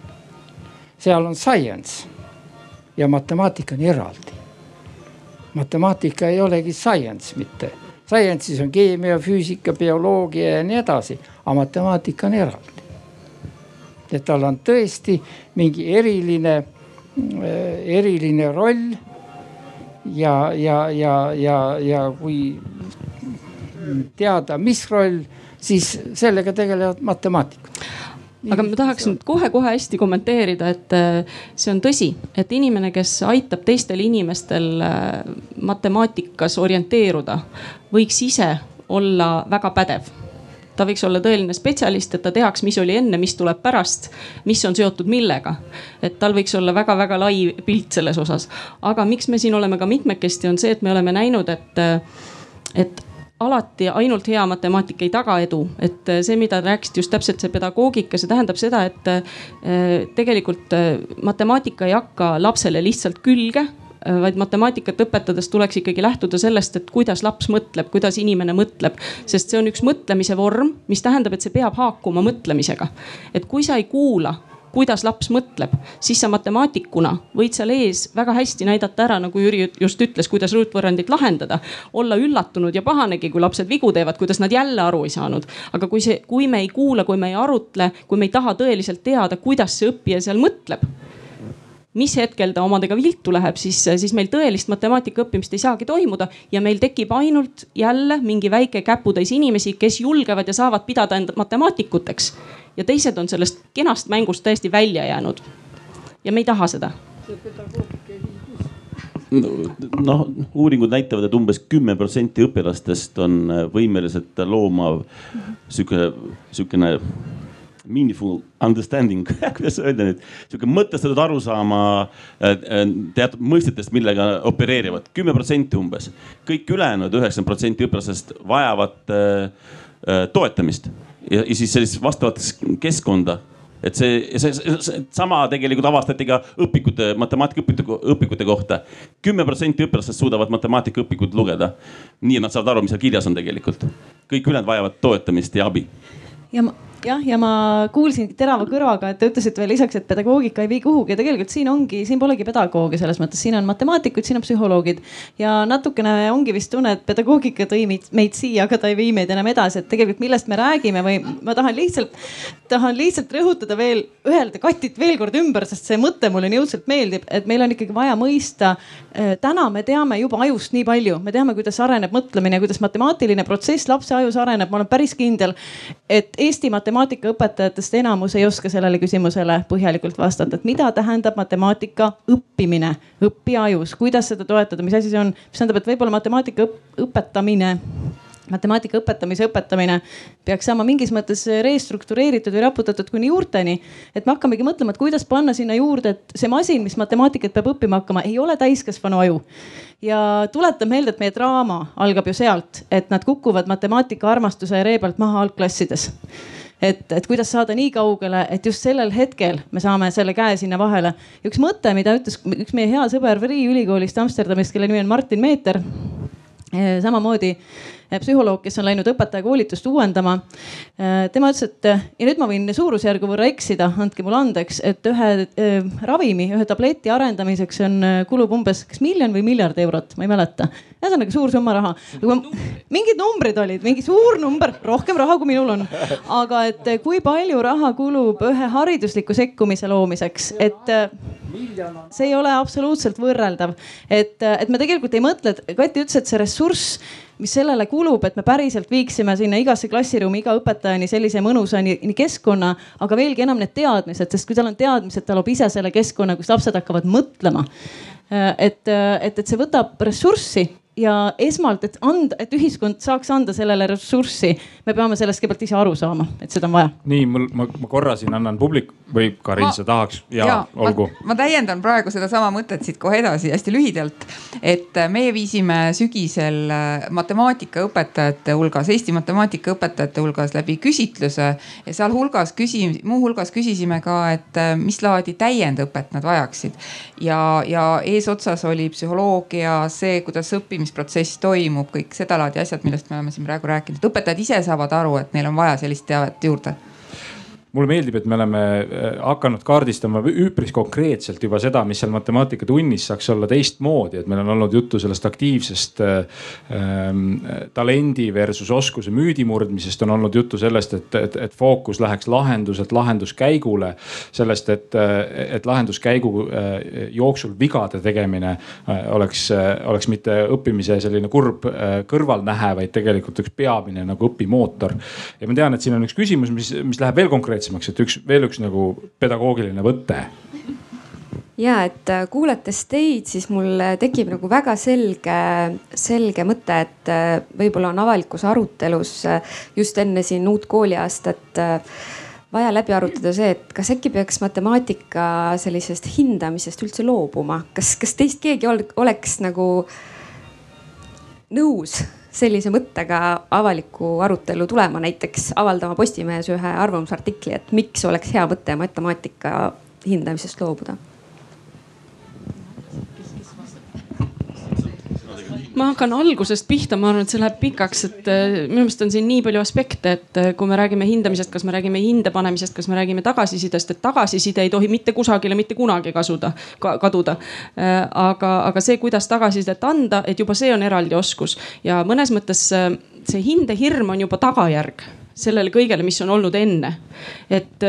seal on science ja matemaatika on eraldi. matemaatika ei olegi science mitte Science'is on keemia, füüsika, bioloogia ja nii edasi, aga matemaatika on eraldi. et tal on tõesti mingi eriline, äh, eriline roll. ja, ja, ja, ja, ja kui teada, mis roll, siis sellega tegelevad matemaatikud aga ma tahaks nüüd kohe-kohe hästi kommenteerida, et äh, see on tõsi, et inimene, kes aitab teistel inimestel äh, matemaatikas orienteeruda, võiks ise olla väga pädev ta võiks olla tõeline spetsialist, et ta teaks, mis oli enne, mis tuleb pärast, mis on seotud millega. et tal võiks olla väga-väga lai pilt selles osas. aga miks me siin oleme ka mitmekesti, on see, et me oleme näinud, et, äh, et alati ainult hea matemaatika ei taga edu, et äh, see, mida te rääkisite, just täpselt see pedagoogika, see tähendab seda, et äh, tegelikult äh, matemaatika ei hakka lapsele lihtsalt külge vaid matemaatikat õpetades tuleks ikkagi lähtuda sellest, et kuidas laps mõtleb, kuidas inimene mõtleb. sest see on üks mõtlemise vorm, mis tähendab, et see peab haakuma mõtlemisega. et kui sa ei kuula kuidas laps mõtleb, siis sa matemaatikuna võid seal ees väga hästi näidata ära, nagu Jüri just ütles, kuidas ruutvõrrandit lahendada. olla üllatunud ja pahanegi, kui lapsed vigu teevad, kuidas nad jälle aru ei saanud. aga kui see, kui me ei kuula, kui me ei arutle, kui me ei taha tõeliselt teada, kuidas see õppija seal mõtleb mis hetkel ta omadega viltu läheb, siis, siis meil tõelist matemaatika õppimist ei saagi toimuda ja meil tekib ainult jälle mingi väike käputäis inimesi, kes julgevad ja saavad pidada end matemaatikuteks. Ja teised on sellest kenast mängust täiesti välja jäänud. ja me ei taha seda noh, uuringud näitavad, et umbes kümme protsenti õpilastest on võimelised looma sihuke, sihukene meaningful understanding kuidas öelda nüüd, sihuke mõtestatud arusaama äh, äh, teatud mõistetest, millega opereerivad, kümme protsenti umbes. kõik ülejäänud üheksakümmend protsenti õpilastest vajavad äh, äh, toetamist ja, ja siis sellist vastavat keskkonda et see, see, see sama tegelikult avastati ka õpikute, matemaatikaõpikute, õpikute kohta. kümme protsenti õpilastest suudavad matemaatikaõpikut lugeda. nii et nad saavad aru, mis seal kirjas on tegelikult. kõik ülejäänud vajavad toetamist ja abi. ja ma jah, ja ma kuulsin terava kõrvaga, et te ütlesite veel lisaks, et pedagoogika ei vii kuhugi ja tegelikult siin ongi, siin polegi pedagoogi selles mõttes, siin on matemaatikud, siin on psühholoogid. ja natukene ongi vist tunne, et pedagoogika tõi meid, meid siia, aga ta ei vii meid enam edasi, et tegelikult millest me räägime või ma tahan lihtsalt, tahan lihtsalt rõhutada veel, öelda katit veel kord ümber, sest see mõte mulle nii õudselt meeldib, et meil on ikkagi vaja mõista. Äh, täna me teame juba ajust nii palju, me teame, kuidas areneb mõtlemine, kuidas matemaatiline protsess lapse ajus areneb, ma olen päris kindel, et Eesti matemaatikaõpetajatest enamus ei oska sellele küsimusele põhjalikult vastata, et mida tähendab matemaatika õppimine õppija ajus, kuidas seda toetada, mis asi see on, mis tähendab, et võib-olla matemaatika õpetamine matemaatika õpetamise õpetamine peaks saama mingis mõttes restruktureeritud või raputatud kuni juurteni. et me hakkamegi mõtlema, et kuidas panna sinna juurde, et see masin, mis matemaatikat peab õppima hakkama, ei ole täiskasvanu aju. ja tuletan meelde, et meie draama algab ju sealt, et nad kukuvad matemaatika armastuse ree pealt maha algklassides et, et kuidas saada nii kaugele, et just sellel hetkel me saame selle käe sinna vahele. üks mõte, mida ütles üks meie hea sõber Freeh ülikoolist Amsterdamist, kelle nimi on Martin Meeter. Eh, samamoodi psühholoog, kes on läinud õpetajakoolitust uuendama. tema ütles, et ja nüüd ma võin suurusjärgu võrra eksida, andke mulle andeks, et ühe ravimi, ühe tableti arendamiseks on, kulub umbes kas miljon või miljard eurot, ma ei mäleta. ühesõnaga suur summa raha. mingid numbrid olid, mingi suur number, rohkem raha kui minul on. aga et kui palju raha kulub ühe haridusliku sekkumise loomiseks, et see ei ole absoluutselt võrreldav, et, et me tegelikult ei mõtle, et Kati ütles, et see ressurss, mis sellele kulub, et me päriselt viiksime sinna igasse klassiruumi, iga õpetajani sellise mõnusa nii, nii keskkonna, aga veelgi enam need teadmised, sest kui tal on teadmised, ta loob ise selle keskkonna, kus lapsed hakkavad mõtlema. et, et, et see võtab ressurssi ja esmalt, et anda, et ühiskond saaks anda sellele ressurssi, me peame sellest kõigepealt ise aru saama, et seda on vaja. nii mul, ma, ma korra siin annan publik või Karin, sa tahaks ja, ja olgu. ma täiendan praegu sedasama mõtet siit kohe edasi hästi lühidalt. et meie viisime sügisel äh, matemaatikaõpetajate hulgas, Eesti matemaatikaõpetajate hulgas läbi küsitluse ja sealhulgas küsi-, muuhulgas küsisime ka, et äh, mis laadi täiendõpet nad vajaksid. ja, ja eesotsas oli psühholoogia, see, kuidas õppimine õppimisprotsess toimub, kõik sedalaadi asjad, millest me oleme siin praegu rääkinud, õpetajad ise saavad aru, et neil on vaja sellist teavet juurde mulle meeldib, et me oleme äh, hakanud kaardistama üpris konkreetselt juba seda, mis seal matemaatikatunnis saaks olla teistmoodi, et meil on olnud juttu sellest aktiivsest äh, äh, talendi versus oskuse müüdi murdmisest, on olnud juttu sellest, et, et, et fookus läheks lahenduselt lahenduskäigule. sellest, et, et lahenduskäigu äh, jooksul vigade tegemine äh, oleks äh,, oleks mitte õppimise selline kurb äh, kõrvalnähe, vaid tegelikult üks peamine nagu õpimootor. ja ma tean, et siin on üks küsimus, mis, mis läheb veel konkreetsemaks konkreetsemaks, et üks veel üks nagu pedagoogiline võte. Ja et äh, kuulates teid, siis mul tekib nagu väga selge, selge mõte, et äh, võib-olla on avalikus arutelus äh, just enne siin uut kooliaastat vaja läbi arutada see, et kas äkki peaks matemaatika sellisest hindamisest üldse loobuma, kas, kas teist keegi oleks nagu nõus sellise mõttega avalikku arutelu tulema, näiteks avaldama Postimehes ühe arvamusartikli, et miks oleks hea mõte matemaatika hindamisest loobuda ma hakkan algusest pihta, ma arvan, et see läheb pikaks, et äh, minu meelest on siin nii palju aspekte, et äh, kui me räägime hindamisest, kas me räägime hinde panemisest, kas me räägime tagasisidest, et tagasiside ei tohi mitte kusagile mitte kunagi kasuda ka,, kaduda. Äh, aga, aga see, kuidas tagasisidet anda, et juba see on eraldi oskus ja mõnes mõttes see hindehirm on juba tagajärg sellele kõigele, mis on olnud enne. et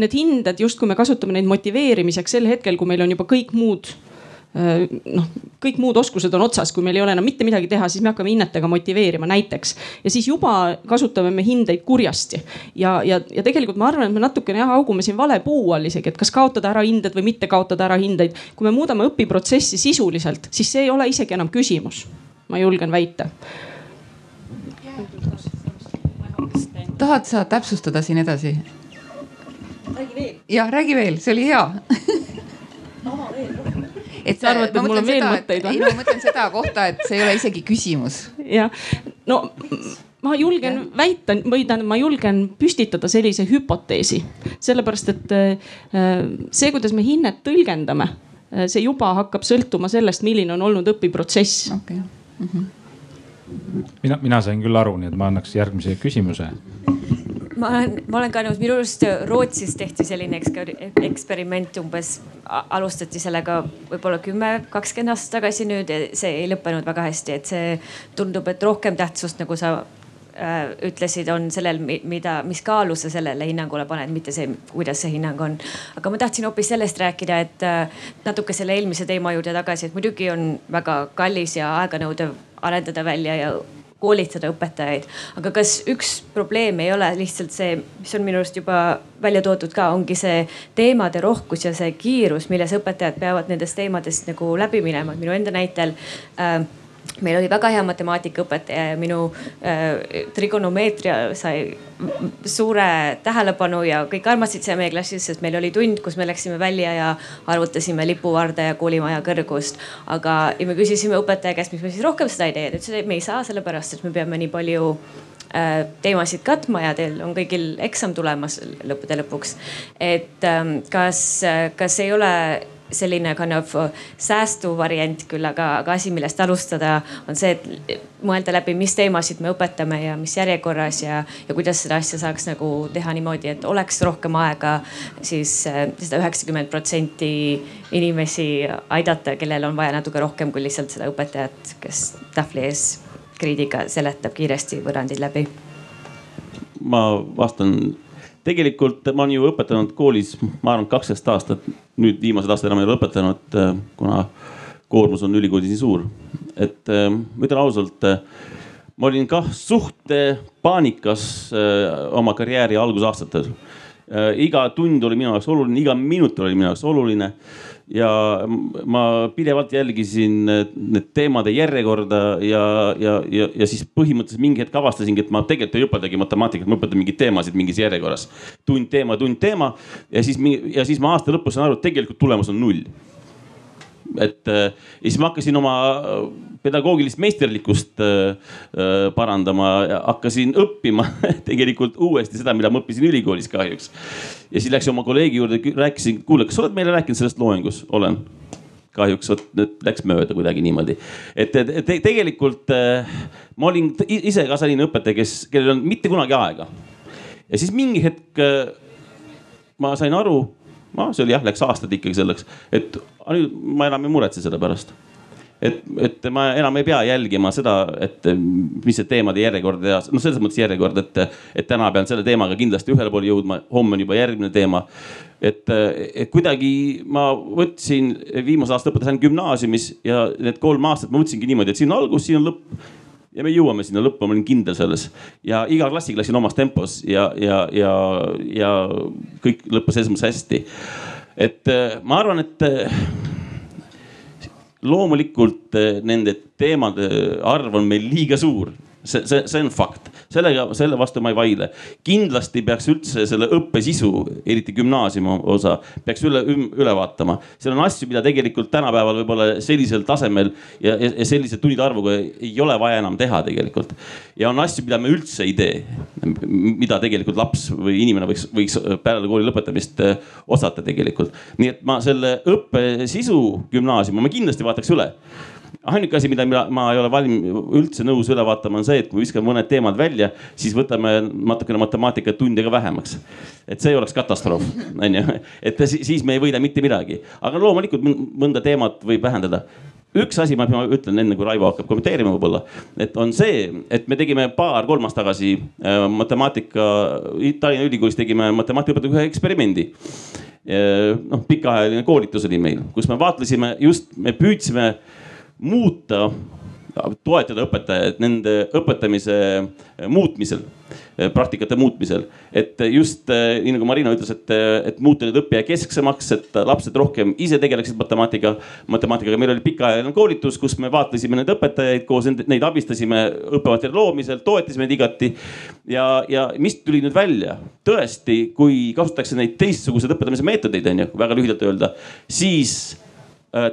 need hinded justkui me kasutame neid motiveerimiseks sel hetkel, kui meil on juba kõik muud noh, kõik muud oskused on otsas, kui meil ei ole enam mitte midagi teha, siis me hakkame hinnetega motiveerima näiteks. ja siis juba kasutame me hindeid kurjasti ja, ja, ja tegelikult ma arvan, et me natukene jah augume siin vale puu all isegi, et kas kaotada ära hinded või mitte kaotada ära hindeid. kui me muudame õpiprotsessi sisuliselt, siis see ei ole isegi enam küsimus, ma julgen väita. tahad sa täpsustada siin edasi? jah, räägi veel, see oli hea et sa arvad, et mul on veel mõtteid või? ei, ma mõtlen seda kohta, et see ei ole isegi küsimus. jah, no ma julgen ja. väita või tähendab, ma julgen püstitada sellise hüpoteesi, sellepärast et äh, see, kuidas me hinnet tõlgendame, äh, see juba hakkab sõltuma sellest, milline on olnud õpiprotsess okay.. Mm -hmm. mina, mina sain küll aru, nii et ma annaks järgmise küsimuse ma olen, ma olen ka nõus, minu arust Rootsis tehti selline eksperiment umbes, alustati sellega võib-olla kümme, kakskümmend aastat tagasi nüüd ja see ei lõppenud väga hästi, et see tundub, et rohkem tähtsust, nagu sa äh, ütlesid, on sellel, mida, mis kaalu sa sellele hinnangule paned, mitte see, kuidas see hinnang on. aga ma tahtsin hoopis sellest rääkida, et äh, natuke selle eelmise teema juurde tagasi, et muidugi on väga kallis ja aeganõudev arendada välja ja koolitada õpetajaid. aga kas üks probleem ei ole lihtsalt see, mis on minu arust juba välja toodud ka, ongi see teemade rohkus ja see kiirus, milles õpetajad peavad nendest teemadest nagu läbi minema, et minu enda näitel äh, meil oli väga hea matemaatikaõpetaja ja minu äh, trigonomeetria sai suure tähelepanu ja kõik armastasid seda meie klassis, sest meil oli tund, kus me läksime välja ja arvutasime lipuvarde ja koolimaja kõrgust. aga, ja me küsisime õpetaja käest, miks me siis rohkem seda ei tee, ta ütles, et me ei saa, sellepärast et me peame nii palju äh, teemasid katma ja teil on kõigil eksam tulemas lõppude lõpuks. et ähm, kas, kas ei ole selline kind of säästuvariant küll, aga, aga asi, millest alustada on see, et mõelda läbi, mis teemasid me õpetame ja mis järjekorras ja, ja kuidas seda asja saaks nagu teha niimoodi, et oleks rohkem aega siis äh, seda üheksakümmend protsenti inimesi aidata, kellel on vaja natuke rohkem kui lihtsalt seda õpetajat, kes tahvli ees kriidiga seletab kiiresti võrrandid läbi. ma vastan tegelikult ma olen ju õpetanud koolis, ma arvan, kaksteist aastat. nüüd viimased aastad enam ei ole õpetanud, äh, kuna koormus on ülikoolis nii suur. et äh, ma ütlen ausalt, äh, ma olin kah suht paanikas oma karjääri algusaastatel. iga tund oli minu jaoks oluline, iga minut oli minu jaoks oluline ja ma pidevalt jälgisin need teemade järjekorda ja, ja, ja, ja siis põhimõtteliselt mingi hetk avastasingi, et ma tegelikult ei õpetagi matemaatikat, ma õpetan mingeid teemasid mingis järjekorras. tund teema, tund teema ja siis, ja siis ma aasta lõpus saan aru, et tegelikult tulemus on null et äh, ja siis ma hakkasin oma äh, pedagoogilist meisterlikkust äh, parandama, hakkasin õppima tegelikult uuesti seda, mida ma õppisin ülikoolis kahjuks. ja siis läksin oma kolleegi juurde, rääkisin, kuule, kas sa oled meile rääkinud sellest loengus? olen kahjuks vot nüüd läks mööda kuidagi niimoodi. et, te, tegelikult ma olin ise ka selline õpetaja, kes, kellel ei olnud mitte kunagi aega. ja siis mingi hetk ma sain aru no see oli jah, läks aastad ikkagi selleks, et nüüd ma enam ei muretse selle pärast. Et, et ma enam ei pea jälgima seda, et mis see teemade järjekord ja noh, selles mõttes järjekord, et, et täna pean selle teemaga kindlasti ühele poole jõudma, homme on juba järgmine teema. et, et kuidagi ma võtsin, viimase aasta õpetasin gümnaasiumis ja need kolm aastat ma mõtlesingi niimoodi, et siin on algus, siin on lõpp ja me jõuame sinna lõppu, ma olin kindel selles ja iga klassiga läksin omas tempos ja, ja, ja, ja kõik lõppes selles mõttes hästi. et äh, ma arvan, et äh, loomulikult äh, nende teemade arv on meil liiga suur see, see, see on fakt, sellega, selle vastu ma ei vaidle. kindlasti peaks üldse selle õppe sisu, eriti gümnaasiumi osa, peaks üle, üle vaatama. seal on asju, mida tegelikult tänapäeval võib-olla sellisel tasemel ja, ja, ja sellise tundide arvuga ei ole vaja enam teha tegelikult. ja on asju, mida me üldse ei tee, mida tegelikult laps või inimene võiks, võiks peale kooli lõpetamist äh, osata tegelikult. nii et ma selle õppe sisu gümnaasiumi ma kindlasti vaataks üle ainuke asi, mida ma ei ole valmis üldse nõus üle vaatama, on see, et kui viskame mõned teemad välja, siis võtame natukene matemaatikat tunde ka vähemaks. et see oleks katastroof, onju, et siis me ei võida mitte midagi, aga loomulikult mõnda teemat võib vähendada üks asi, ma ütlen enne kui Raivo hakkab kommenteerima võib-olla, et on see, et me tegime paar-kolm aastat tagasi äh, matemaatika, Tallinna Ülikoolis tegime matemaatikaõpetajatega ühe eksperimendi. Äh, noh, pikaajaline koolitus oli meil, kus me vaatlesime just, me püüdsime muuta, toetada õpetajaid nende õpetamise muutmisel, praktikate muutmisel. et just nii nagu Marina ütles, et, et muuta nüüd õppija kesksemaks, et lapsed rohkem ise tegeleksid matemaatika, matemaatikaga. meil oli pikaajaline koolitus, kus me vaatlesime neid õpetajaid koos neid abistasime õppematerjali loomisel, toetasime neid igati. ja, ja mis tuli nüüd välja, tõesti, kui kasutatakse neid teistsuguseid õpetamise meetodeid, on ju, väga lühidalt öelda, siis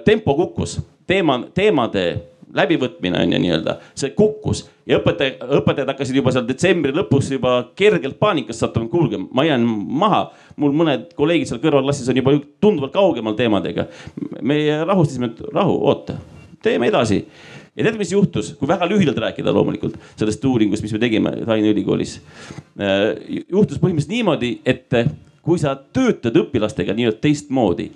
tempo kukkus teema, teemade läbivõtmine on ju nii-öelda, see kukkus ja õpetaja, õpetajad hakkasid juba seal detsembri lõpus juba kergelt paanikasse sattuma, kuulge, ma jään maha. mul mõned kolleegid seal kõrvalklassis on juba tunduvalt kaugemal teemadega. me rahustasime, et rahu, oota, teeme edasi. ja tead, mis juhtus, kui väga lühidalt rääkida loomulikult sellest uuringust, mis me tegime Tallinna Ülikoolis. Äh, juhtus põhimõtteliselt niimoodi, et kui sa töötad õpilastega nii-öelda teistmoodi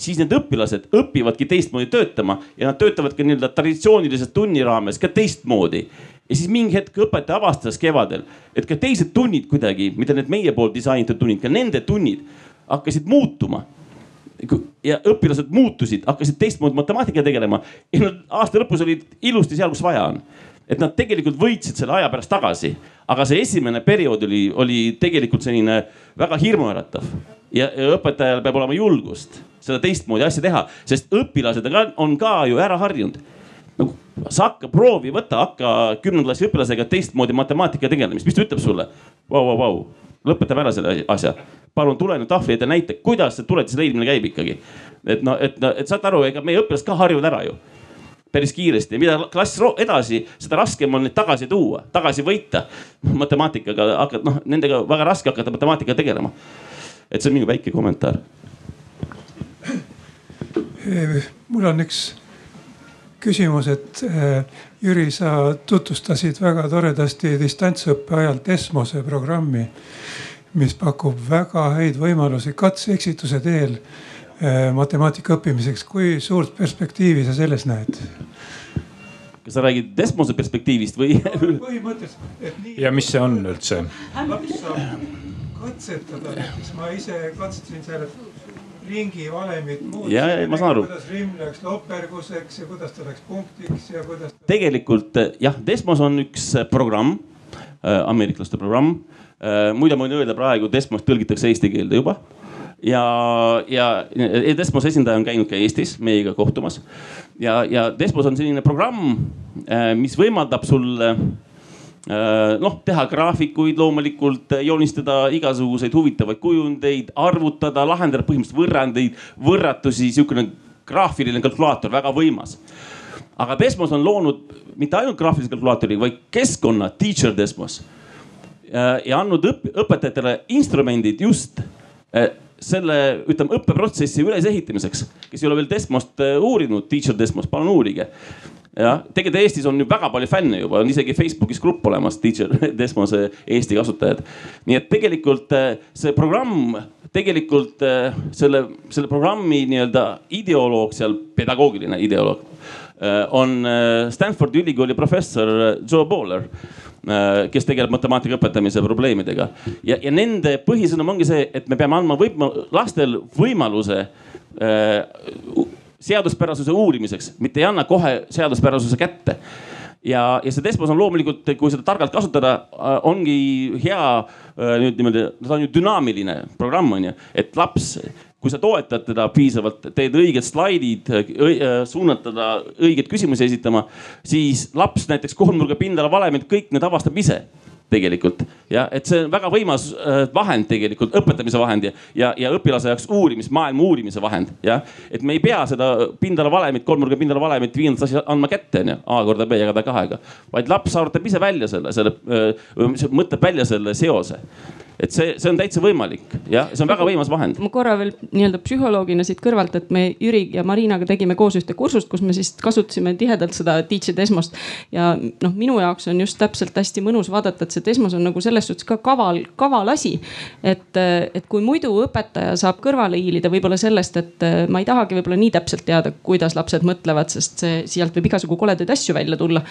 siis need õpilased õpivadki teistmoodi töötama ja nad töötavad ka nii-öelda traditsioonilises tunni raames ka teistmoodi. ja siis mingi hetk õpetaja avastas kevadel, et ka teised tunnid kuidagi, mida need meie poolt disainitud tunnid, ka nende tunnid hakkasid muutuma ja õpilased muutusid, hakkasid teistmoodi matemaatikaga tegelema ja nad aasta lõpus olid ilusti seal, kus vaja on. Et nad tegelikult võitsid selle aja pärast tagasi, aga see esimene periood oli, oli tegelikult selline väga hirmuäratav ja, ja õpetajal peab olema julgust seda teistmoodi asja teha, sest õpilased on ka ju ära harjunud nagu sa hakka, proovi võtta, hakka kümnenda klassi õpilasega teistmoodi matemaatika tegelemist, mis ta ütleb sulle? Vau, vau, vau, lõpetame ära selle asja. palun tule nüüd tahvli ette, näita, kuidas see tuletise leidmine käib ikkagi. et noh, et, et saate aru, ega meie õpilased ka harjuvad ära ju päris kiiresti ja mida klass edasi, seda raskem on neid tagasi tuua, tagasi võita. matemaatikaga hakkad, noh, nendega väga raske hakata matemaatikaga tegelema. et see on minu väike kommentaar mul on üks küsimus, et äh, Jüri, sa tutvustasid väga toredasti distantsõppe ajal Desmose programmi, mis pakub väga häid võimalusi katse-eksituse teel äh, matemaatika õppimiseks. kui suurt perspektiivi sa selles näed? Kas sa räägid Desmose perspektiivist või? põhimõtteliselt, et nii. ja mis see on üldse? laps saab katsetada, näiteks ma ise katsetasin seal ringivalemit muuta. ja, ja ma saan aru. kuidas rimm läks loperguseks ja kuidas ta läks punktiks ja kuidas. tegelikult jah, Desmos on üks programm äh,, ameeriklaste programm äh,. muide, ma võin öelda praegu Desmos tõlgitakse eesti keelde juba ja, ja Desmos esindaja on käinud ka Eestis meiega kohtumas. ja, ja Desmos on selline programm, äh, mis võimaldab sul äh, noh, teha graafikuid loomulikult, joonistada igasuguseid huvitavaid kujundeid, arvutada, lahendada põhimõtteliselt võrrandeid, võrratusi, sihukene graafiline kalkulaator, väga võimas. aga Desmos on loonud mitte ainult graafilise kalkulaatori, vaid keskkonna, teacher Desmos. ja andnud õp õpetajatele instrumendid just selle, ütleme õppeprotsessi ülesehitamiseks, kes ei ole veel Desmost uurinud, teacher Desmos, palun uurige jah, tegelikult Eestis on ju väga palju fänne juba, on isegi Facebookis grupp olemas, Teacher Desmose Eesti kasutajad. nii et tegelikult äh, see programm, tegelikult äh, selle, selle programmi nii-öelda ideoloog seal, pedagoogiline ideoloog äh, on Stanfordi ülikooli professor Joe Bowler kes tegeleb matemaatika õpetamise probleemidega. Ja, ja nende põhisõnum ongi see, et me peame andma võib, lastel võimaluse seaduspärasuse uurimiseks, mitte ei anna kohe seaduspärasuse kätte. Ja, ja see Desmos on loomulikult, kui seda targalt kasutada, äh, ongi hea äh, nüüd niimoodi, ta on ju dünaamiline programm on ju, et laps kui sa toetad teda piisavalt, teed õiged slaidid, äh, suunad teda õigeid küsimusi esitama, siis laps näiteks kolmnurga pindala valemit, kõik need avastab ise tegelikult ja et see on väga võimas äh, vahend tegelikult, õpetamise vahend ja, ja, ja õpilase jaoks uurimis, maailma uurimise vahend jah. et me ei pea seda pindala valemit, kolmnurga pindala valemit viiendas asjas andma kätte onju, A korda B jagada kahega. vaid laps arvutab ise välja selle, selle, mõtleb välja selle seose et see, see on täitsa võimalik jah, see on väga võimas vahend. ma korra veel nii-öelda psühholoogina siit kõrvalt, et me Jüri ja Marinaga tegime koos ühte kursust, kus me siis kasutasime tihedalt seda Teach Desmost. ja noh, minu jaoks on just täpselt hästi mõnus vaadata, et see Desmos on nagu selles suhtes ka kaval, kaval asi. et, et kui muidu õpetaja saab kõrvale hiilida võib-olla sellest, et ma ei tahagi võib-olla nii täpselt teada, kuidas lapsed mõtlevad, sest see, sealt võib igasugu koledaid asju välja tulla.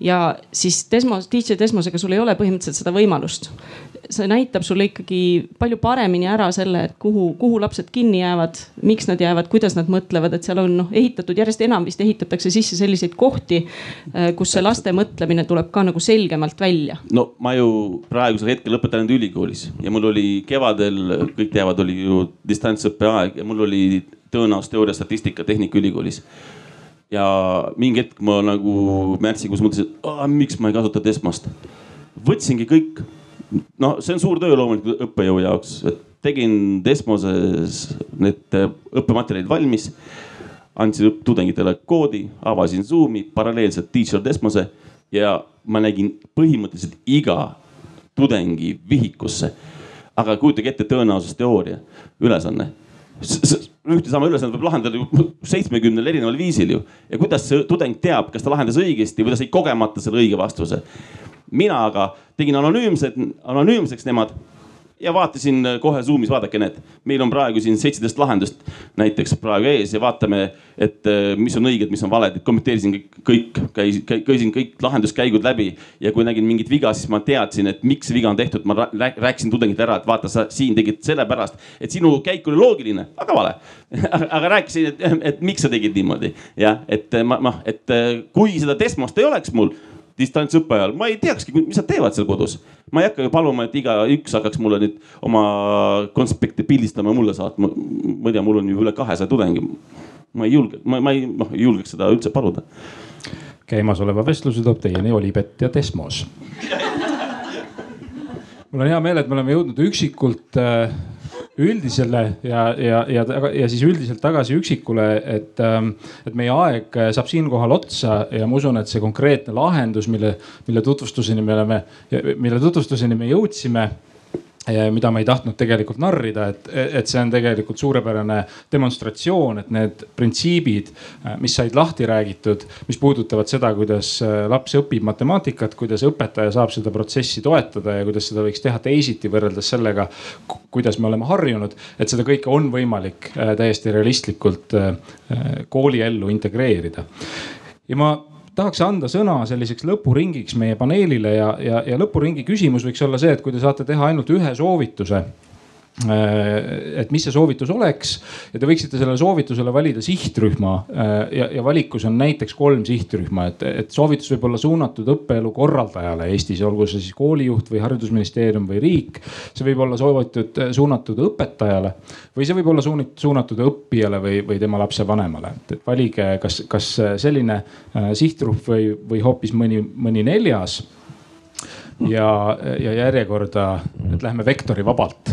ja siis Desmos, Teach Desmosega sul ei ole põhimõtteliselt seda võimalust. See näitab sulle ikkagi palju paremini ära selle, et kuhu, kuhu lapsed kinni jäävad, miks nad jäävad, kuidas nad mõtlevad, et seal on noh ehitatud järjest enam vist ehitatakse sisse selliseid kohti, äh, kus see laste mõtlemine tuleb ka nagu selgemalt välja. no ma ju praegusel hetkel õpetan nüüd ülikoolis ja mul oli kevadel, kõik teavad, oli ju distantsõppe aeg ja mul oli tõenäosusteooria statistika Tehnikaülikoolis ja mingi hetk ma nagu märtsikuus mõtlesin, et miks ma ei kasuta Desmost. võtsingi kõik no see on suur töö loomulikult õppejõu jaoks, et tegin Desmoses need õppematerjalid valmis. andsin tudengitele koodi, avasin Zoom'i paralleelselt Teacher Desmose ja ma nägin põhimõtteliselt iga tudengi vihikusse. aga kujutage ette tõenäosusteooria ülesanne ühte sama ülesannet võib lahendada ju seitsmekümnel erineval viisil ju. ja kuidas see tudeng teab, kas ta lahendas õigesti või ta sai kogemata selle õige vastuse mina aga tegin anonüümsed, anonüümseks nemad ja vaatasin kohe Zoom'is, vaadake need, meil on praegu siin seitseteist lahendust näiteks praegu ees ja vaatame, et äh, mis on õiged, mis on valed, et kommenteerisin kõik, käisin, käisin kõik lahenduskäigud läbi. ja kui nägin mingit viga, siis ma teadsin, et miks see viga on tehtud, ma rääkisin tudengitele ära, et vaata, sa siin tegid sellepärast, et sinu käik oli loogiline, aga vale. Aga rääkisin, et, et miks sa tegid niimoodi. Jah, et ma, noh, et äh, kui seda Desmost ei oleks mul distantsõppe ajal, ma ei teakski, mis nad teevad seal kodus. ma ei hakka ju paluma, et igaüks hakkaks mulle nüüd oma konspekte pildistama ja mulle saatma. ma ei tea, mul on ju üle kahesaja tudengi. ma ei julge, ma, ma ei, noh ei julgeks seda üldse paluda. käimasoleva vestluse toob teieni Olipet ja Desmos. mul on hea meel, et me oleme jõudnud üksikult äh, üldisele ja, ja, ja, ja siis üldiselt tagasi üksikule, et, ähm, et meie aeg saab siinkohal otsa ja ma usun, et see konkreetne lahendus, mille, mille tutvustuseni me oleme, mille tutvustuseni me jõudsime mida ma ei tahtnud tegelikult narrida, et, et see on tegelikult suurepärane demonstratsioon, et need printsiibid, mis said lahti räägitud, mis puudutavad seda, kuidas laps õpib matemaatikat, kuidas õpetaja saab seda protsessi toetada ja kuidas seda võiks teha teisiti võrreldes sellega, kuidas me oleme harjunud. et seda kõike on võimalik täiesti realistlikult kooliellu integreerida. ja ma tahaks anda sõna selliseks lõpuringiks meie paneelile ja, ja, ja lõpuringi küsimus võiks olla see, et kui te saate teha ainult ühe soovituse et mis see soovitus oleks? Ja te võiksite sellele soovitusele valida sihtrühma äh, ja, ja valikus on näiteks kolm sihtrühma, et, et soovitus võib olla suunatud õppeelu korraldajale Eestis, olgu see siis koolijuht või haridusministeerium või riik. see võib olla soovitud, suunatud õpetajale või see võib olla suunatud õppijale või, või tema lapsevanemale, et, valige, kas, kas selline äh, sihtrühm või, või hoopis mõni, mõni neljas. Ja, ja järjekorda, et lähme vektori vabalt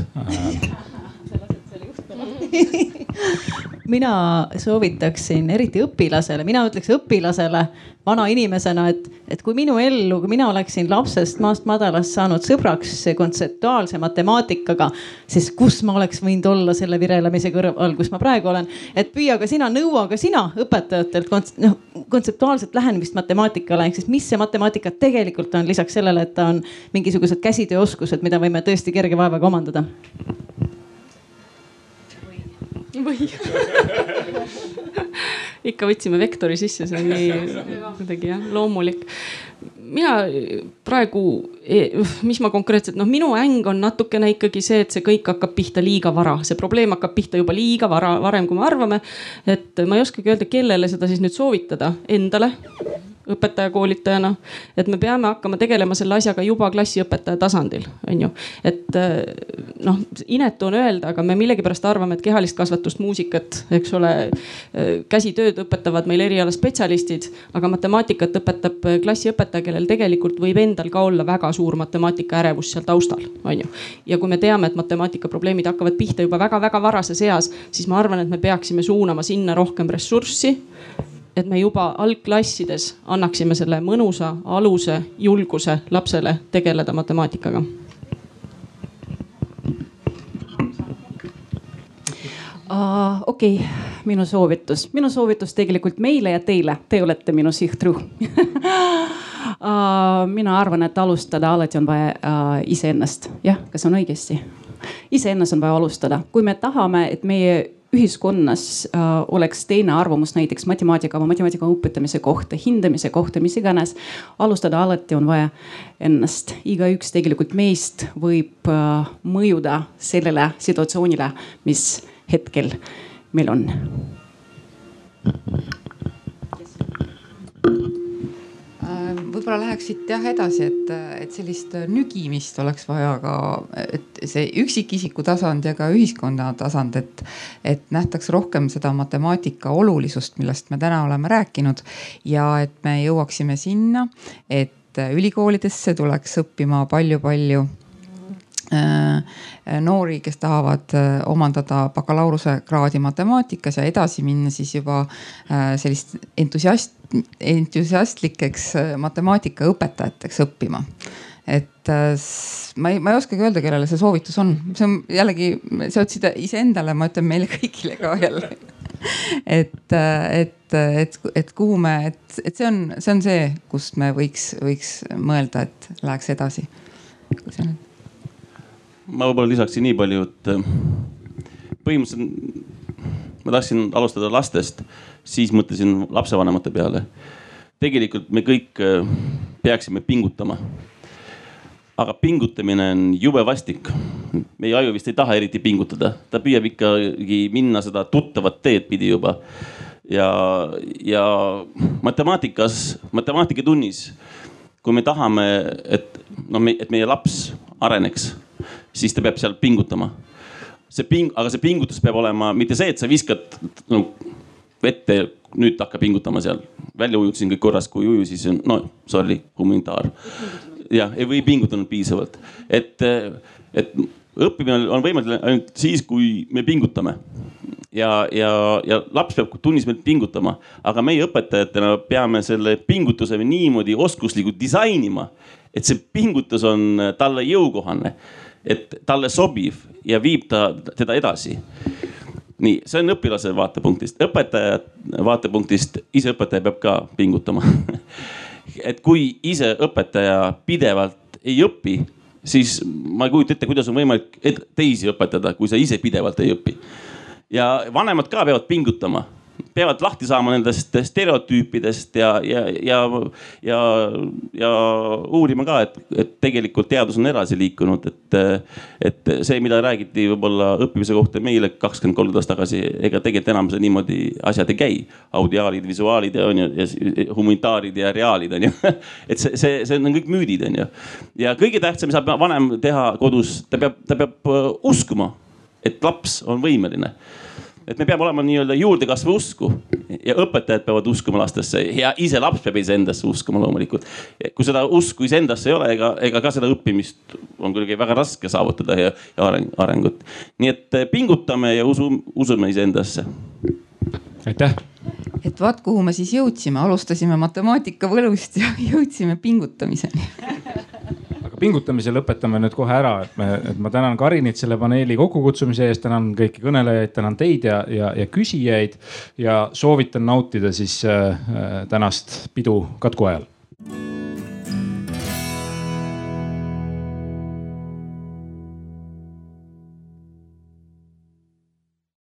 mina soovitaksin eriti õpilasele, mina ütleks õpilasele vana inimesena, et, et kui minu ellu, kui mina oleksin lapsest maast madalast saanud sõbraks kontseptuaalse matemaatikaga, siis kus ma oleks võinud olla selle virelemise kõrval, kus ma praegu olen. et püüa ka sina, nõua ka sina õpetajatelt noh kontseptuaalset lähenemist matemaatikale, ehk siis mis see matemaatika tegelikult on, lisaks sellele, et ta on mingisugused käsitööoskused, mida võime tõesti kerge vaevaga omandada või ikka võtsime vektori sisse, see on nii kuidagi jah loomulik. Mina praegu, e, mis ma konkreetselt, noh, minu äng on natukene ikkagi see, et see kõik hakkab pihta liiga vara, see probleem hakkab pihta juba liiga vara, varem kui me arvame. et ma ei oskagi öelda, kellele seda siis nüüd soovitada, endale õpetaja koolitajana. et me peame hakkama tegelema selle asjaga juba klassiõpetaja tasandil, on ju. et eh, noh, inetu on öelda, aga me millegipärast arvame, et kehalist kasvatust, muusikat, eks ole, eh, käsitööd õpetavad meil erialaspetsialistid, aga matemaatikat õpetab klassiõpetaja, kellel tegelikult võib endal ka olla väga suur matemaatika ärevus seal taustal, on ju. ja kui me teame, et matemaatika probleemid hakkavad pihta juba väga-väga varases eas, siis ma arvan, et me peaksime suunama sinna rohkem ressurssi et me juba algklassides annaksime selle mõnusa aluse, julguse lapsele tegeleda matemaatikaga Uh, okei okay., minu soovitus, minu soovitus tegelikult meile ja teile, te olete minu sihtrühm mina arvan, et alustada alati on vaja uh, iseennast, jah, kas on õigesti? iseennast on vaja alustada, kui me tahame, et meie ühiskonnas äh, oleks teine arvamus näiteks matemaatika või matemaatika õpetamise kohta, hindamise kohta, mis iganes. alustada alati on vaja ennast, igaüks tegelikult meist võib äh, mõjuda sellele situatsioonile, mis hetkel meil on võib-olla läheks siit jah edasi, et, et sellist nügimist oleks vaja ka, et see üksikisiku tasand ja ka ühiskonna tasand, et, et nähtaks rohkem seda matemaatika olulisust, millest me täna oleme rääkinud ja et me jõuaksime sinna, et ülikoolidesse tuleks õppima palju-palju noori, kes tahavad äh, omandada bakalaureusekraadi matemaatikas ja edasi minna siis juba äh, sellist entusiast, entusiastlikeks äh, matemaatikaõpetajateks õppima. Et äh, ma ei, ma ei oskagi öelda, kellele see soovitus on, see on jällegi, sa ütlesid iseendale, ma ütlen meile kõigile ka jälle. Et, äh, et, et, et kuhu me, et, et see on, see on see, kust me võiks, võiks mõelda, et läheks edasi. Ma võib-olla lisaksin nii palju, et põhimõtteliselt ma tahtsin alustada lastest siis mõtlesin lapsevanemate peale. tegelikult me kõik äh, peaksime pingutama. aga pingutamine on jube vastik. meie aju vist ei taha eriti pingutada, ta püüab ikkagi minna seda tuttavat teed pidi juba. ja, ja matemaatikas, matemaatikatunnis, kui me tahame, et noh, et meie laps areneks, siis ta peab seal pingutama see ping-, aga see pingutus peab olema mitte see, et sa viskad no, vette, nüüd hakka pingutama seal. välja ujutasin kõik korras, kui ei uju, siis on no sorry, humanitaar. jah, ei või pingutanud piisavalt, et, et õppimine on võimalik ainult siis, kui me pingutame. ja, ja, ja laps peab tunnis meil pingutama, aga meie õpetajatena peame selle pingutuse niimoodi oskuslikult disainima, et see pingutus on talle jõukohane et talle sobiv ja viib ta teda edasi. Nii, see on õpilase vaatepunktist, õpetaja vaatepunktist, ise õpetaja peab ka pingutama. Et kui ise õpetaja pidevalt ei õpi, siis ma ei kujuta ette, kuidas on võimalik teisi õpetada, kui sa ise pidevalt ei õpi. ja vanemad ka peavad pingutama peavad lahti saama nendest stereotüüpidest ja, ja, ja, ja, ja uurima ka, et, et tegelikult teadus on edasi liikunud, et, et see, mida räägiti võib-olla õppimise kohta meile kakskümmend, kolmkümmend aastat tagasi, ega tegelikult enam see niimoodi asjad ei käi. audiaalid, visuaalid on ju, ja humanitaarid ja reaalid on ju et see, see, see on kõik müüdid, on ju. ja kõige tähtsam saab vanem teha kodus, ta peab, ta peab uskuma, et laps on võimeline et me peame olema nii-öelda juurdekasvu usku ja õpetajad peavad uskuma lastesse ja ise laps peab iseendasse uskuma loomulikult. kui seda usku iseendasse ei ole, ega, ega ka seda õppimist on kuidagi väga raske saavutada ja, ja areng, arengut. nii et eh, pingutame ja usu, usume iseendasse. aitäh et vaat kuhu me siis jõudsime, alustasime matemaatika võlust ja jõudsime pingutamiseni pingutamise lõpetame nüüd kohe ära, et me, et ma tänan Karinit selle paneeli kokkukutsumise eest, tänan kõiki kõnelejaid, tänan teid ja, ja, ja küsijaid ja soovitan nautida siis äh, tänast pidu katku ajal